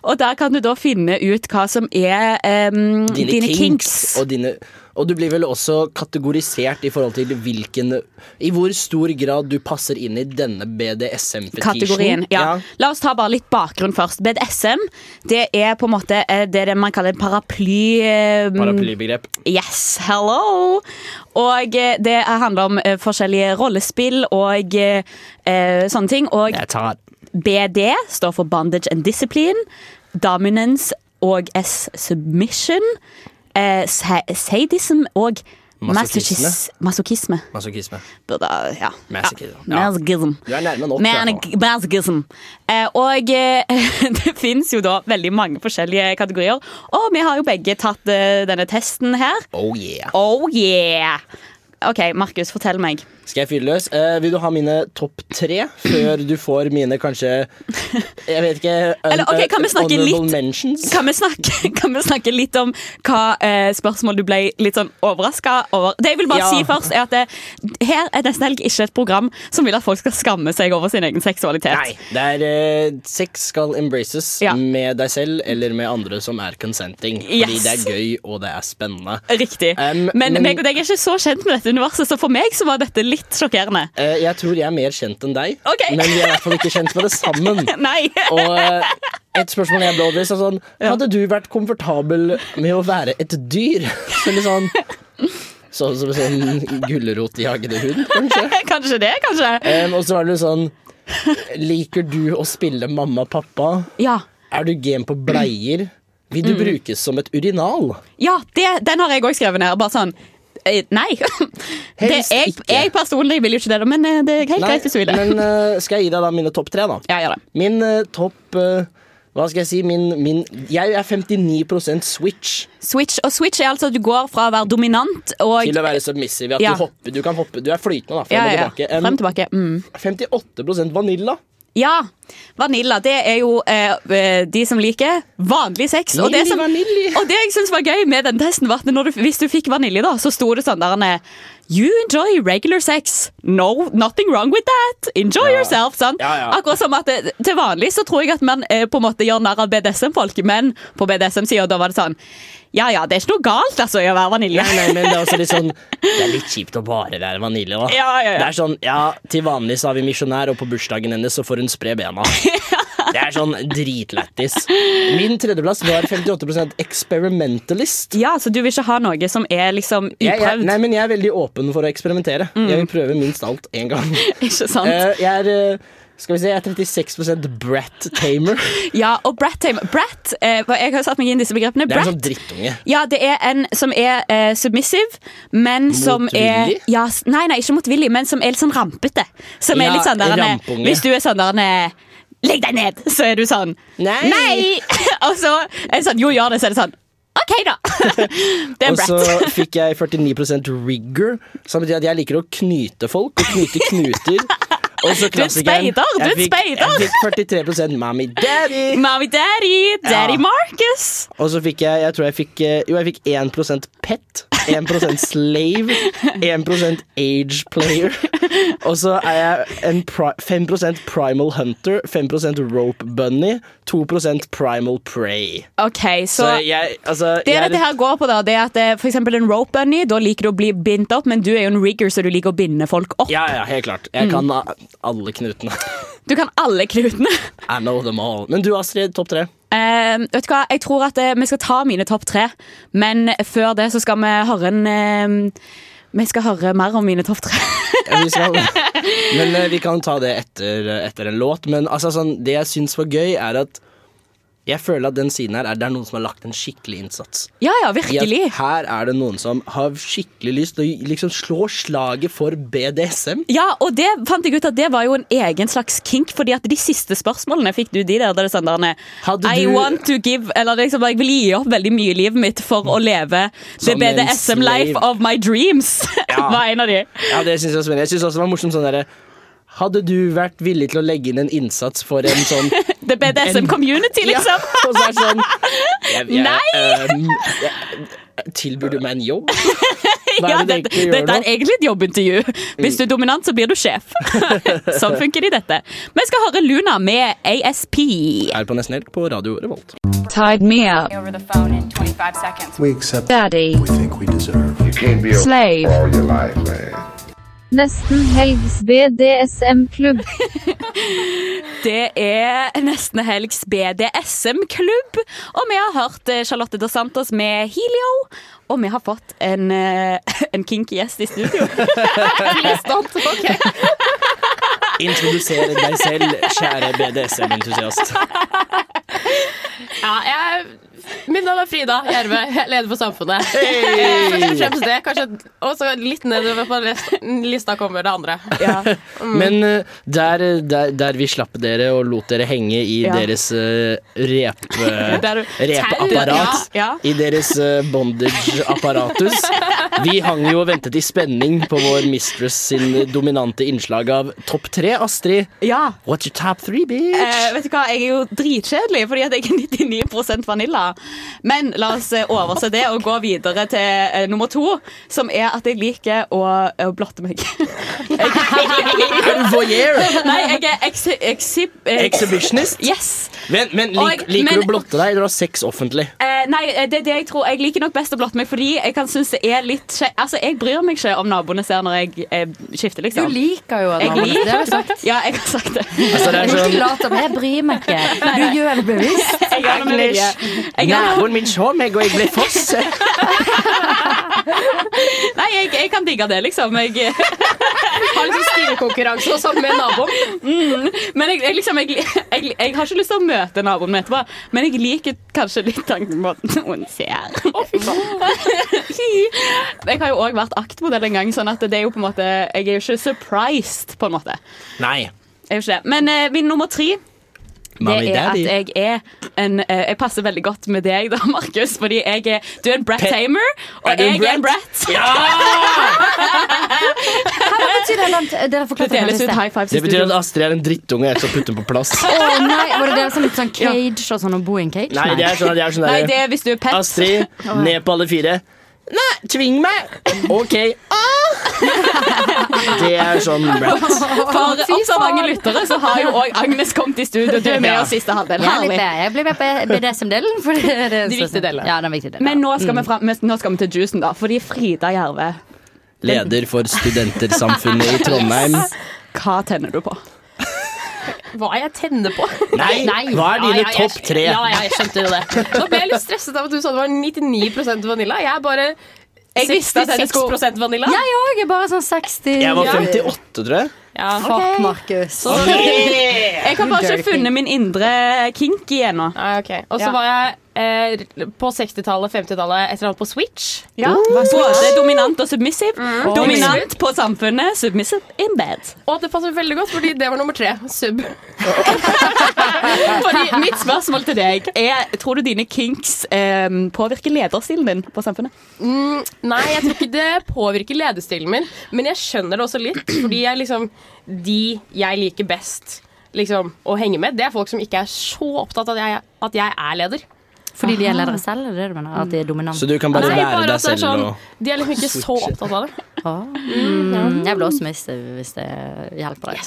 Og der kan du da finne ut hva som er em, Dine, dine, kinks. kinks. Og, dine, og du blir vel også kategorisert i forhold til hvilken I hvor stor grad du passer inn i denne BDSM-fetisjen. Kategorien, ja. La oss ta bare litt bakgrunn først. BDSM det er på en måte eh, det, det man kaller en paraply... eh, Paraplybegrep. Yes, hello! Og eh, det handler om forskjellige rollespill og eh, sånne ting. Og BD står for Bondage and Discipline. Dominance og S Submission. Eh, sadism og Masochisme. masochisme. masochisme. Burde, ja. Masochism. Ja. Masochism. Du er nærme nok. Masochism. Eh, og eh, det fins jo da veldig mange forskjellige kategorier. Og vi har jo begge tatt eh, denne testen her. Oh yeah. Oh yeah! OK, Markus, fortell meg. Skal jeg fyre løs? Eh, vil du ha mine topp tre før du får mine kanskje Jeg vet ikke Eller, okay, kan vi snakke litt-? Kan vi snakke, kan vi snakke litt om hva eh, spørsmål du ble litt sånn overraska over? Det jeg vil bare Ja. si først, er at det, her er Nesten Helg ikke et program som vil at folk skal skamme seg over sin egen seksualitet. Nei. Det er eh, Sex skal embraces Ja. med deg selv eller med andre som er consenting. Fordi Yes. det er gøy, og det er spennende. Riktig. Um, men, meg og deg er ikke så kjent med dette universet, så for meg så var dette litt sjokkerende. eh, jeg tror jeg er mer kjent enn deg, okay. men vi er i hvert fall ikke kjent med det sammen. Nei. Og eh, et spørsmål jeg ble overbevist er sånn Hadde du vært komfortabel med å være et dyr? Eller sånn Sånn som en sånn gulrotjagende hund, kanskje? kanskje det, kanskje. Um, og så var det sånn Liker du å spille mamma og pappa? Ja. Er du gen på bleier? Vil du Mm. brukes som et urinal? Ja, det, den har jeg òg skrevet ned. Bare sånn Nei. Det, jeg, jeg personlig vil jo ikke det, men eh, det er helt Nei, greit hvis du vil det. Men eh, skal jeg gi deg da mine topp tre, da? Ja, gjør det. Min eh, topp eh, Hva skal jeg si? Min, min Jeg er 59% switch Switch. Og switch er altså at du går fra å være dominant og til å være submissive. At Ja. du hopper, du kan hoppe. Du er flytende, da. Frem Ja, ja, og tilbake. Um, Frem tilbake. Mm. 58 vanilla. Ja. Vanilla, det er jo eh, eh, de som liker vanlig sex. Og det, som, og det jeg syns var gøy med den testen, var at når du, hvis du fikk vanilje, da, så sto det sånn der eh, You enjoy regular sex. No, nothing wrong with that. Enjoy Ja. yourself. Sånn. Ja, ja. Akkurat som at eh, Til vanlig så tror jeg at man eh, på en måte gjør narr av BDSM-folk, men på BDSM-sida da var det sånn Ja ja, det er ikke noe galt altså, i å være vanilje. Nei, nei, men det er også litt sånn Det er litt kjipt å bare være vanilje, da. Ja, ja, ja. Det er sånn, ja, Til vanlig så har vi misjonær, og på bursdagen hennes så får hun spre bena. Det er sånn dritlættis. Min tredjeplass var 58% experimentalist. Ja, Så du vil ikke ha noe som er liksom Jeg, jeg, uprøvd? nei, men jeg er veldig åpen for å eksperimentere. Mm. Jeg vil prøve minst alt én gang. Ikke sant? Eh, jeg er eh, skal vi se, jeg er 36% brat tamer. Ja, og brat tamer Brat, eh, jeg har satt meg inn i disse begrepene. Det er en sånn drittunge. Ja, det er en som er eh, submissive, men som er Motvillig? ja, Nei, nei, ikke motvillig, men som er litt sånn rampete. Som Ja, er litt sånn der er- rampunge. Hvis du er sånn der er, Legg deg ned! Så er du sånn Nei! Og så er det sånn Jo, gjør det, så er det sånn OK, da. Det er Og så fikk jeg 49% rigger, som betyr at jeg liker å knyte folk. Og knyte knuter. Og Du er klassikeren, du er fikk- speider. Jeg fikk 43% mommy daddy. Mommy daddy, daddy Ja. Marcus. Og så fikk jeg jeg tror jeg fikk, eh, Jo, jeg fikk 1 pet, 1% slave, 1% age player. Og så er jeg en pri 5 primal hunter, 5% rope bunny, 2% primal prey. OK, så, Så jeg, altså Det jeg dette her går på, da, det er at eh, for eksempel en rope bunny, da liker du å bli bindt opp, men du er jo en rigger, så du liker å binde folk opp. Ja, ja, helt klart. Jeg Mm. kan alle knutene. Du kan alle knutene. I know them all. Men du, Astrid, topp tre. Uh, vet du hva, Jeg tror at uh, vi skal ta mine topp tre, men før det så skal vi høre en uh, Vi skal høre mer om mine topp tre. Ja, vi skal, men vi kan ta det etter, etter en låt. Men altså, sånn, det jeg syns var gøy, er at jeg føler at den siden her er det er noen som har lagt en skikkelig innsats. Ja, ja, virkelig. her er det noen som har skikkelig lyst til å liksom slå slaget for BDSM. Ja, og det fant jeg ut at det var jo en egen slags kink, fordi at de siste spørsmålene fikk du de der der det er sånn der Hadde I du- want to give Eller liksom, jeg vil gi opp veldig mye i livet mitt for å leve the BDSM life of my dreams. Ja. var en av de. Ja, det synes Jeg spennende Jeg synes også det var morsomt sånn derre Hadde du vært villig til å legge inn en innsats for en sånn The BDSM En- community, liksom. Ja, og så er det sånn jeg, jeg, Nei! ehm, Tilbyr du meg en jobb? Hva Ja, er det dette, gjør dette er egentlig et jobbintervju. Hvis du er dominant, så blir du sjef. sånn funker det i dette. Vi skal høre Luna med ASP. Her på Nesten Helg på Radio Revolt. Tied me up. Over the phone in 25 seconds. We accept Daddy. we think we deserve. You can't be Slave. all your life, man. Nesten helgs BDSM-klubb. Det er Nesten Helgs BDSM-klubb. Og vi har hørt eh, Charlotte Dos Santos med Helio. Og vi har fått en, eh, en kinky gjest i studio. Introdusere deg selv, kjære BDSM-entusiast. Ja, jeg, mitt navn er Frida Gjerve, leder for Samfunnet. Hey! Eh, Først og fremst det, kanskje, og så litt nedover på lista kommer det andre. Men eh, der, der, der vi slapp dere og lot dere henge i Ja. deres Repeapparat rep, eh, Der repapparat, Ja, ja. i deres eh, bondage-apparatus Vi hang jo og ventet i spenning på vår mistress sin dominante innslag av Topp tre, Astrid. Ja. What's your top three, bitch? Eh, vet du hva, Jeg er jo dritkjedelig, fordi at jeg er 99% vanilla. Men la oss eh, overse det og gå videre til eh, nummer to, som er at jeg liker å, å blotte meg. Er du voyeur? Nei, jeg er exi exib... eh, Exhibitionist? Yes. Men, men lik, jeg- liker men- du å blotte deg, eller har ha sex offentlig? Eh, nei, det er det jeg tror Jeg liker nok best å blotte meg fordi jeg kan synes det er litt skje- Altså, jeg bryr meg ikke om naboene ser når jeg eh, skifter, liksom. Du liker jo Jeg naboene, liker- det har du sagt. Ja, jeg har sagt det. Altså, det er sånn- Ikke lat som jeg bryr meg ikke. Du gjør det bevisst. Jeg Naboen min så meg, og jeg ble foss. Nei, jeg, jeg kan digge det, liksom. Jeg Har liksom stilkonkurranse og sånn med naboen. Mm, men jeg, jeg, liksom, jeg, jeg, jeg har ikke lyst til å møte naboen min etterpå, men jeg liker kanskje litt tanken på at noen ser. jeg har jo òg vært aktmodell en gang, sånn at det er jo på en måte Jeg er jo ikke surprised, på en måte. Nei. Jeg er jo ikke det. Men eh, min nummer tre Mommy det er daddy. at jeg er en eh, Jeg passer veldig godt med deg, da, Markus. Fordi jeg er Du er en Brett Tamer, og Er du en jeg er en Brett. Hva betyr det? Lan- Dere Det forklarte deles ut high fives i Det betyr studio. at Astrid er en drittunge, jeg skal putte den på plass. Å nei, var det dere som litt sånn cage og sånn og bo i en cage? Nei, det er sånn, at jeg er sånn Nei, der- er hvis du er pet. Astrid, ned på alle fire. Nei, tving meg! OK. Ah! Det er sånn Brett. For observante lyttere så har jo òg Agnes kommet i studio. Du er med Ja. oss siste halvdel. Jeg, litt med. jeg blir med på BDSM-delen. for det det De viktige delene. Ja, den viktige delen. Men nå skal, vi fram, nå skal vi til juicen, da. Fordi Frida Jerve, Leder for Studentersamfunnet i Trondheim. hva tenner du på? Hva jeg tenner på? Nei, hva er dine Ja, ja, topp tre? Ja, ja, jeg skjønte jo det. Nå ble jeg litt stresset av at du sa det var 99% vanilla. Jeg er bare Jeg visste at 66 skulle- vanilla. Jeg òg bare sånn 60 Jeg var 58, tror jeg. Ja. Fuck, Markus. Jeg har bare ikke funnet min indre kink igjen nå. Ah, okay. Og så Ja. var jeg eh, på 60-tallet, 50-tallet, et eller annet på Switch. Ja, Både dominant og submissive. Mm. Dominant på samfunnet, submissive in bed. Og det passer veldig godt, fordi det var nummer tre. Sub. Fordi Mitt spørsmål til deg er Tror du dine kinks eh, påvirker lederstilen din på samfunnet? Mm, nei, jeg tror ikke det påvirker lederstilen min, men jeg skjønner det også litt. Fordi jeg liksom De jeg liker best liksom, å henge med, det er folk som ikke er så opptatt av at jeg, at jeg er leder. Fordi de er ledere selv? Er det det du mener? At de er dominante? Så du kan bare Nei, være bare deg selv sånn, og De er liksom ikke så opptatt av det. Ah. Mm, jeg blir også miste hvis det hjelper deg.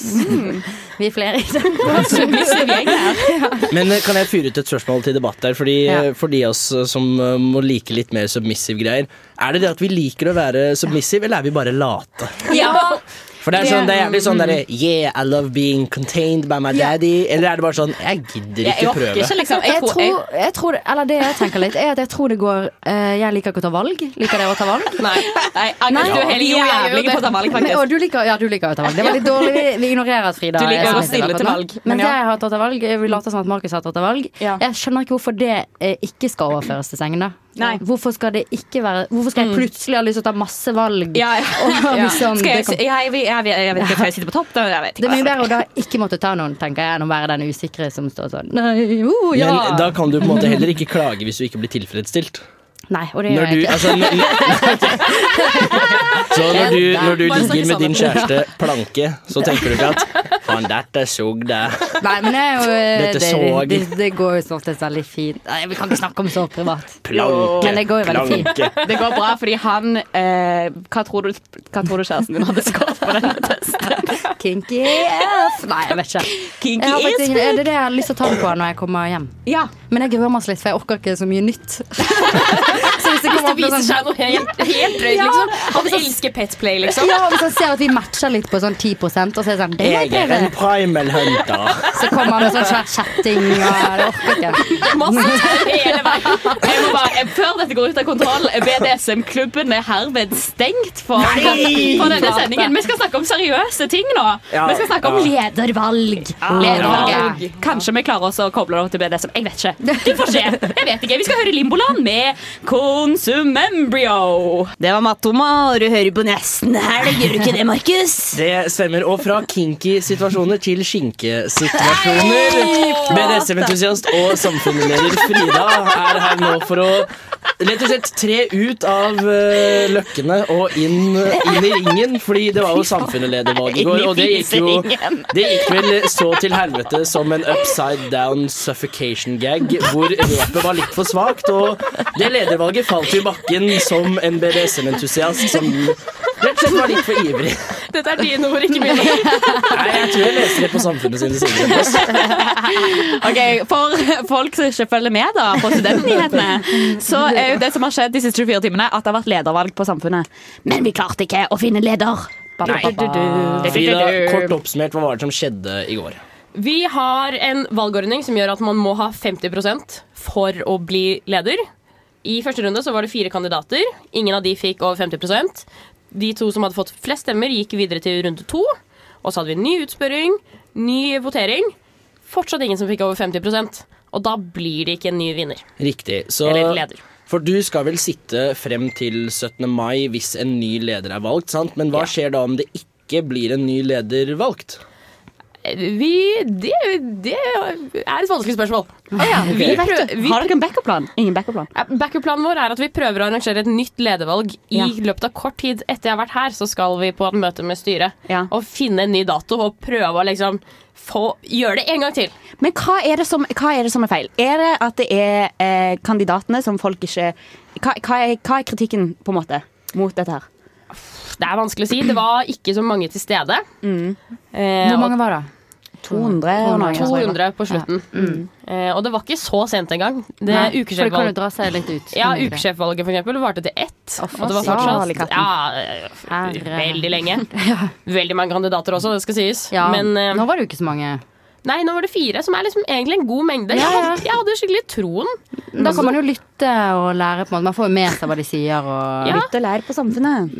Vi er flere i det. ja. Men eh, kan jeg fyre ut et spørsmål til debatt der? Fordi Ja. eh, For de av oss eh, som må like litt mer submissive greier, er det det at vi liker å være submissive, eller er vi bare late? Ja. For det er, sånn, det er jævlig sånn derre Yeah, I love being contained by my daddy. Eller er det bare sånn Jeg gidder ikke prøve. ikke, liksom. Jeg Jeg tror, tror, jeg tror eller det jeg tenker litt, er at jeg tror det går uh, Jeg liker ikke å ta valg. Liker dere å ta valg? Nei. Nei, Nei. du er helt jævlig på å ta valg, Men, faktisk. og du liker, ja, du liker å ta valg. Det var litt dårlig. Vi, vi ignorerer at Frida Du liker er å stille til valg, Men men ja. jeg har tatt valg. Vi later som at Markus har tatt valg. Ja. Jeg skjønner ikke hvorfor det eh, ikke skal overføres til sengen. da Nei. Hvorfor skal det ikke være Hvorfor skal jeg plutselig ha lyst til å ta masse valg? Ja, ja. Og Ja. liksom, Skal jeg, jeg, jeg, jeg, vet ikke om jeg sitter på topp. Da, jeg vet det er mye bedre å da ikke måtte ta noen, tenker jeg, enn å være den usikre som står sånn Nei, oh, ja. Men da kan du på en måte heller ikke klage hvis du ikke blir tilfredsstilt. Nei, og det gjør du, jeg ikke. altså, så når du, når du ligger med din kjæreste planke, så tenker du ikke at Faen, dette sugde'. det. Nei, men det er jo eh, Dette det, så- det, det går jo som oftest veldig fint. Nei, Vi kan ikke snakke om så privat. Planke. Men det går jo veldig fint. Det går bra, fordi han eh, hva, tror du, hva tror du kjæresten din hadde skåret på denne testen? Kinky F. Nei, jeg vet ikke. Kinky Jeg faktisk, is ingen- det er det jeg har lyst til å ta den på når jeg kommer hjem. Ja. Men jeg gruer meg litt, for jeg orker ikke så mye nytt. så hvis det Hvis det viser seg noe helt, helt drøyt, Ja. liksom. Han elsker Petplay, liksom. ja, Hvis han ser at vi matcher litt på sånn 10 og så er det sånn det er Jeg er en primal hunter. Så kommer han med sånn svær kjetting og det orker ikke. Masse hele veien. Jeg må bare, før dette går ut av kontroll, BDSM-klubben er herved stengt for, for denne sendingen. Vi skal snakke om seriøse ting nå. Ja, Vi skal snakke om ja. ledervalg. Ledervalg. Kanskje vi klarer oss å koble det til BDSM. Jeg vet ikke. du får se. Jeg vet ikke. Vi skal høre Limboland med Consumembrio. Det var Mattoma, og du hører på Nesten helg. Gjør du ikke det, Markus? Det stemmer. Og fra kinky situasjoner til skinkesituasjoner. BDSM-entusiast og samfunnsleder Frida er her nå for å rett og slett tre ut av uh, løkkene og inn, inn i ringen. Fordi det var jo samfunnsledervalg i går, og det gikk jo Det gikk vel så til helvete som en upside down suffocation gag, hvor repet var litt for svakt, og det ledervalget falt i bakken som en BDSM-entusiast som rett og slett var litt for ivrig. Dette er dine ord, ikke mine. Nei, jeg tror jeg leser det på samfunnet sine sider. Ok, For folk som ikke følger med da på studentnyhetene, så er jo det som har skjedd de siste 24 timene, at det har vært ledervalg på Samfunnet. Men vi klarte ikke å finne leder. Nei. Frida, kort oppsummert, hva var det som skjedde i går? Vi har en valgordning som gjør at man må ha 50% for å bli leder. I første runde så var det fire kandidater. Ingen av de fikk over 50% De to som hadde fått flest stemmer, gikk videre til runde to. Og så hadde vi ny utspørring, ny votering. Fortsatt ingen som fikk over 50% Og da blir det ikke en ny vinner. Riktig. Så, Eller leder. for du skal vel sitte frem til 17. mai hvis en ny leder er valgt, sant? Men hva skjer da om det ikke blir en ny leder valgt? Vi Det, det er et vanskelig spørsmål. Vi Vet prøv- prøver, Har dere en backup-plan? Ingen backup-plan? Ja, Backup-planen vår er at vi prøver å arrangere et nytt ledervalg i løpet av kort tid etter jeg har vært her. Så skal vi på et møte med styret og finne en ny dato og prøve å liksom få gjøre det en gang til. Men hva er, det som, hva er det som er feil? Er det at det er eh, kandidatene som folk ikke hva, hva, er, hva er kritikken på en måte mot dette her? Det er vanskelig å si. Det var ikke så mange til stede. Mm. Eh, Hvor mange var det? 200 og noe. 200 på slutten. Ja. Mm. Eh, og det var ikke så sent engang. Det Nei, for det kan jo dra seg litt ut. Ja, ukesjefvalget for eksempel varte til ett. Og det var fortsatt ja, veldig lenge. Veldig mange kandidater også, det skal sies. Ja, Men eh, nå var det jo ikke så mange. Nei, nå var det fire, som er liksom egentlig en god mengde. Ja, Jeg, ja. hadde, jeg hadde skikkelig troen. Da kan man jo lytte og lære. på en måte Man får jo med seg hva de sier. Og... Ja. Lytte og lære på samfunnet.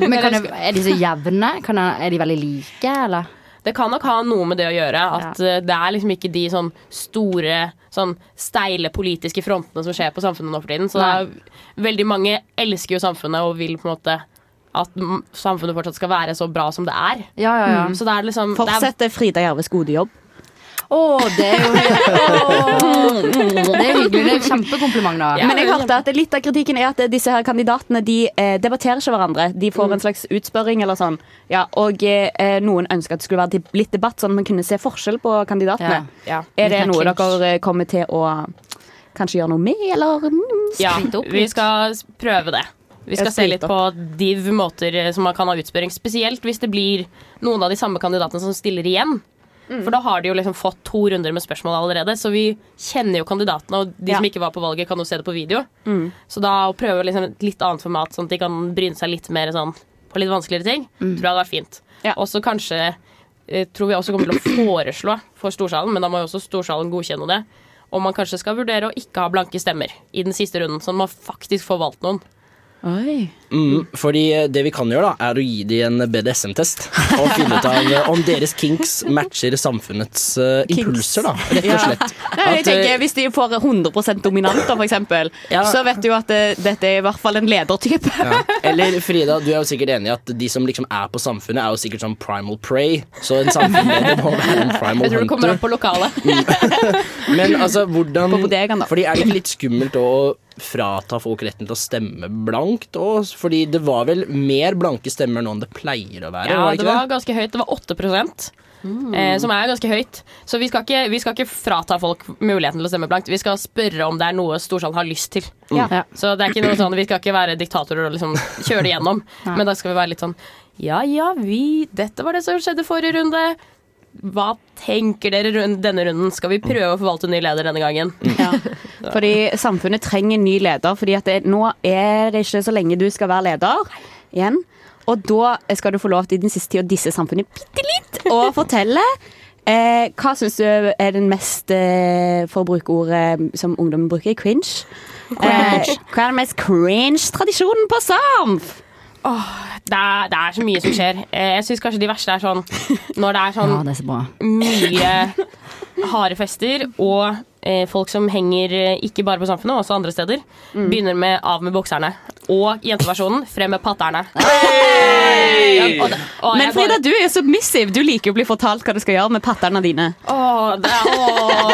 Men kan det, er de så jevne? Kan det, er de veldig like, eller? Det kan nok ha noe med det å gjøre. At ja. det er liksom ikke de sånn store, sånn steile politiske frontene som skjer på samfunnet nå for tiden. Så er, veldig mange elsker jo samfunnet og vil på en måte at samfunnet fortsatt skal være så bra som det er. Ja, ja, ja. Mm, Så det er liksom det er, Frida Jerves gode jobb. Å, det er jo Åh, Det er hyggelig. Det er et kjempekompliment, da. Men jeg hørte at litt av kritikken er at disse her kandidatene De eh, debatterer ikke hverandre. De får en slags utspørring eller sånn. Ja, og eh, noen ønsker at det skulle være litt debatt, sånn at man kunne se forskjell på kandidatene. Ja. Er det noe dere eh, kommer til å kanskje gjøre noe med, eller mm, Ja, sprite opp vi litt? skal prøve det. Vi skal Ja, se litt sprite på div måter eh, som man kan ha utspørring. Spesielt hvis det blir noen av de samme kandidatene som stiller igjen. Mm. For da har de jo liksom fått to runder med spørsmål allerede, så vi kjenner jo kandidatene. Og de Ja. som ikke var på valget, kan jo se det på video. Mm. Så da å prøve liksom et litt annet format, sånn at de kan bryne seg litt mer sånn på litt vanskeligere ting, Mm. tror jeg hadde vært fint. Og så kanskje eh, tror vi også kommer til å foreslå for Storsalen, men da må jo også Storsalen godkjenne det. Om man kanskje skal vurdere å ikke ha blanke stemmer i den siste runden, sånn at man faktisk får valgt noen. Mm, fordi det vi kan gjøre, da, er å gi dem en BDSM-test. Og finne ut av eh, om deres kinks matcher samfunnets uh, impulser, da, rett og slett. Nei, jeg tenker, eh, Hvis de får 100% dominanter, for eksempel, så vet du at det, dette er i hvert fall en ledertype. ja. Eller Frida, du er jo sikkert enig i at de som liksom er på Samfunnet, er jo sikkert sånn primal prey. Så en samfunnsleder må være en primal hunter. Jeg tror du kommer opp på lokalet. Men altså, hvordan da. Fordi er det ikke litt skummelt å frata folk retten til å stemme blankt? òg? fordi det var vel mer blanke stemmer nå enn det pleier å være? Ja, var det det var ganske høyt. Det var 8 eh, som er ganske høyt. Så vi skal, ikke, vi skal ikke frata folk muligheten til å stemme blankt. Vi skal spørre om det er noe Storsalen har lyst til. Ja. Ja. Så det er ikke noe sånn, vi skal ikke være diktatorer og liksom kjøre det gjennom. Men da skal vi være litt sånn Ja ja, vi Dette var det som skjedde forrige runde. Hva tenker dere rundt denne runden? Skal vi prøve å forvalte ny leder denne gangen? Fordi samfunnet trenger en ny leder. Fordi at det, nå er det ikke så lenge du skal være leder igjen. Og da skal du få lov til i den siste tid å disse samfunnet bitte litt og fortelle. Eh, hva syns du er den mest, eh, for å bruke ordet som ungdommen bruker, cringe? Cringe. Eh, hva er den mest cringe-tradisjonen på Samf? Det er, det er så mye som skjer. Eh, Jeg syns kanskje de verste er sånn når det er sånn Ja, det er så mye harde fester og eh, folk som henger eh, ikke bare på Samfunnet, også andre steder, Mm. begynner med av med bokserne. Og jenteversjonen frem med patterne. Ja, og det- og Men Frida, bare- du er jo submissive. Du liker å bli fortalt hva du skal gjøre med patterne dine. Åh, det er, åh.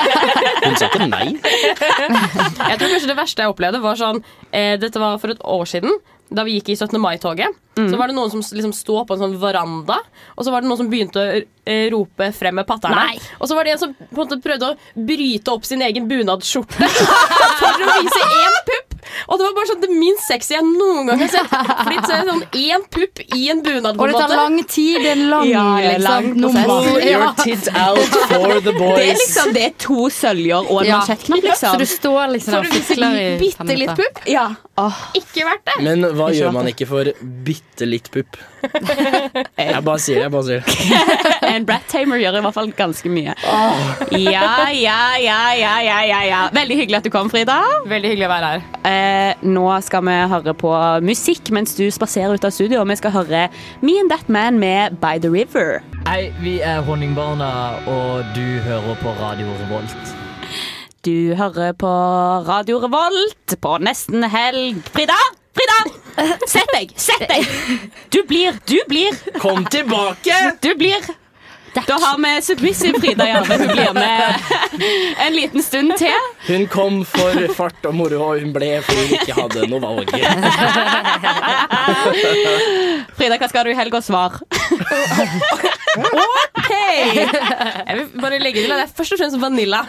Hun sa ikke nei. Jeg tror kanskje det verste jeg opplevde, var sånn eh, Dette var for et år siden. Da vi gikk i 17. mai-toget, så var det noen som liksom sto på en sånn veranda, og så var det noen som begynte å eh, rope frem med patterne. Nei. Og så var det en som på en måte prøvde å bryte opp sin egen bunadsskjorte for å vise én pupp. Og det var bare sånn det minst sexy jeg noen gang har sett. Fordi er sånn én pupp i en bunad. på Og det tar måte. lang tid. Det er en lang, Ja, lang liksom, prosess. nummer. Pull your Ja. tits out for the boys. Det er liksom det er to søljer og en Ja. mansjettknapp, liksom. Så du står liksom For å og vise fikler i bitte litt pupp. Ja. Åh. Ikke verdt det. Men hva gjør man ikke for bitte litt pupp? Jeg bare sier det. jeg bare sier det. En brat tamer gjør i hvert fall ganske mye. Ja, ja, ja, ja, ja, ja, ja. Veldig hyggelig at du kom, Frida. Veldig hyggelig å være her. Eh, nå skal vi høre på musikk mens du spaserer ut av studio. Og vi skal høre Me and That Man med By The River. Hei, vi er Honningbarna, og du hører på Radio Revolt. Du hører på Radio Revolt på nesten helg. Frida! Frida! Sett deg! Sett deg! Du blir, du blir Kom tilbake! Du blir Da har vi submissive Frida Jarve. Hun blir med en liten stund til. Hun kom for fart og moro, og hun ble fordi hun ikke hadde noe valg. Frida, hva skal du i helga? svare? OK! Jeg vil bare legge til at det er først og fremst vanilla.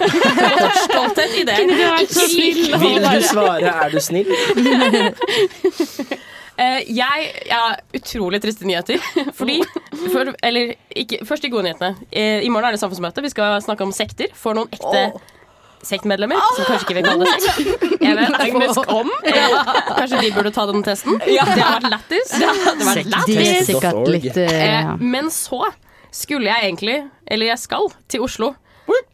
Stolthet i det. Vil du svare 'er du snill'? Eh, jeg ja, Utrolig triste nyheter. Fordi for, Eller ikke, først de gode nyhetene. Eh, I morgen er det samfunnsmøte. Vi skal snakke om sekter for noen ekte sektmedlemmer. Som kanskje ikke vil kalle det sekt. Jeg vet Agnes kom. Eh, kanskje de burde ta den testen. Det har vært lættis. Det hadde vært lættis. litt ja. men så skulle jeg egentlig, eller jeg skal, til Oslo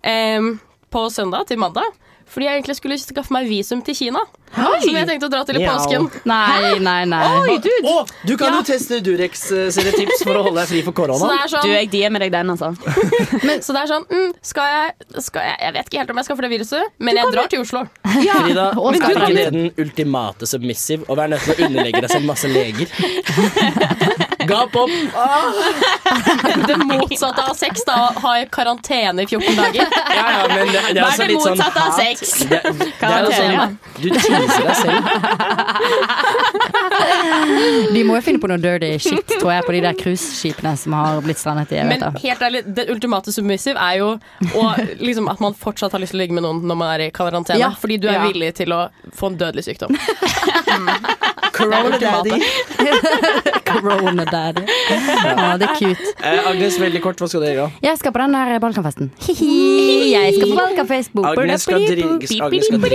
Um, på søndag til mandag. Fordi jeg egentlig skulle skaffe meg visum til Kina. Som jeg tenkte å dra til i Mjau. påsken. Nei, nei, nei. Å, du kan jo teste Durex eh, sine tips for å holde deg fri for Så det korona. er sånn, Du, jeg DM-er deg den, altså. så det er sånn mm, skal, jeg, skal jeg Jeg vet ikke helt om jeg skal få det viruset, men jeg drar til Oslo. Frida, Og skal ikke du- det den ultimate submissive? Å være nødt til å underlegge deg selv masse leger? Gap opp! Det motsatte av sex, da. Ha karantene i 14 dager. Ja, ja, men det, det er også litt sånn motsatte av hat. sex? Det, det er jo sånn Du teaser deg selv. De må jo finne på noe dirty shit, tror jeg, på de der cruiseskipene som har blitt strandet i Men helt ærlig, det ultimate submissive er jo og, liksom, at man fortsatt har lyst til å ligge med noen når man er i karantene. Ja. Fordi du er Ja. villig til å få en dødelig sykdom. Corona daddy. Corona daddy. Ja, det er cute. Eh, Agnes, veldig kort, hva skal du gjøre? Jeg skal på den der Balkanfesten. Hihi, jeg skal på Balkanfest. Agnes skal, drille, Agnes skal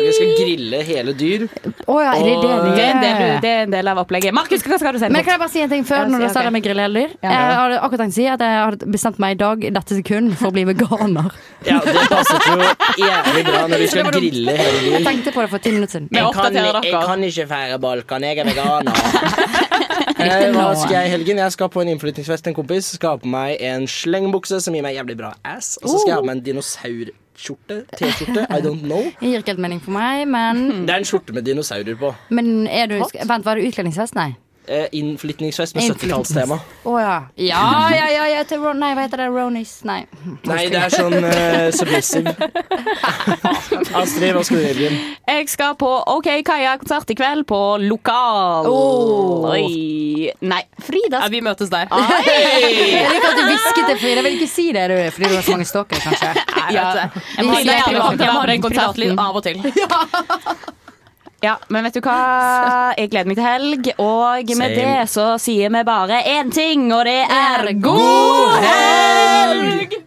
Agnes skal grille hele dyr. Å ja, er det det Og- de Det det, gjør? det er en del av opplegget. Markus, hva skal du si? Men kan jeg bare si en ting før, Ja, når si, du sa det med grilledyr? Ja. Jeg hadde akkurat tenkt å si at jeg hadde bestemt meg i dag, i dette sekund, for å bli veganer. Ja, Det passet jo jævlig bra når du skal grille hele Jeg tenkte på det for ti minutter siden. Jeg kan, jeg kan ikke feire Balkan, jeg er veganer. Eh, hva skal jeg i helgen? Jeg skal på en innflytningsfest til en kompis. Skal ha på meg en slengbukse som gir meg jævlig bra ass. Og så skal jeg ha med en dinosaurskjorte. T-skjorte. I don't know. Det gir ikke helt mening for meg, men, Det er en skjorte med dinosaurer på. men er du Vent, var det utkledningsfest? Nei. Eh, innflytningsfest med 70-tallstema. Å ja. Ja, ja, ja, ja til Ron, Nei, hva heter det? Ronis? Nei. Nei, det er sånn uh, submissive. Astrid, hva skal du gjøre? Jeg skal på OK Kaja-konsert i kveld på Lokal. Oh. Oi. Nei, Frida Ja, vi møtes der. Jeg liker at du hvisket det, Frida. Jeg vil ikke si det du, fordi du har så mange stalkere, kanskje. Ja. Jeg må, Frida jeg, er privat- jeg må ha en konsert litt av og til. Ja, men vet du hva? Jeg gleder meg til helg, og med Same. det så sier vi bare én ting, og det er god helg!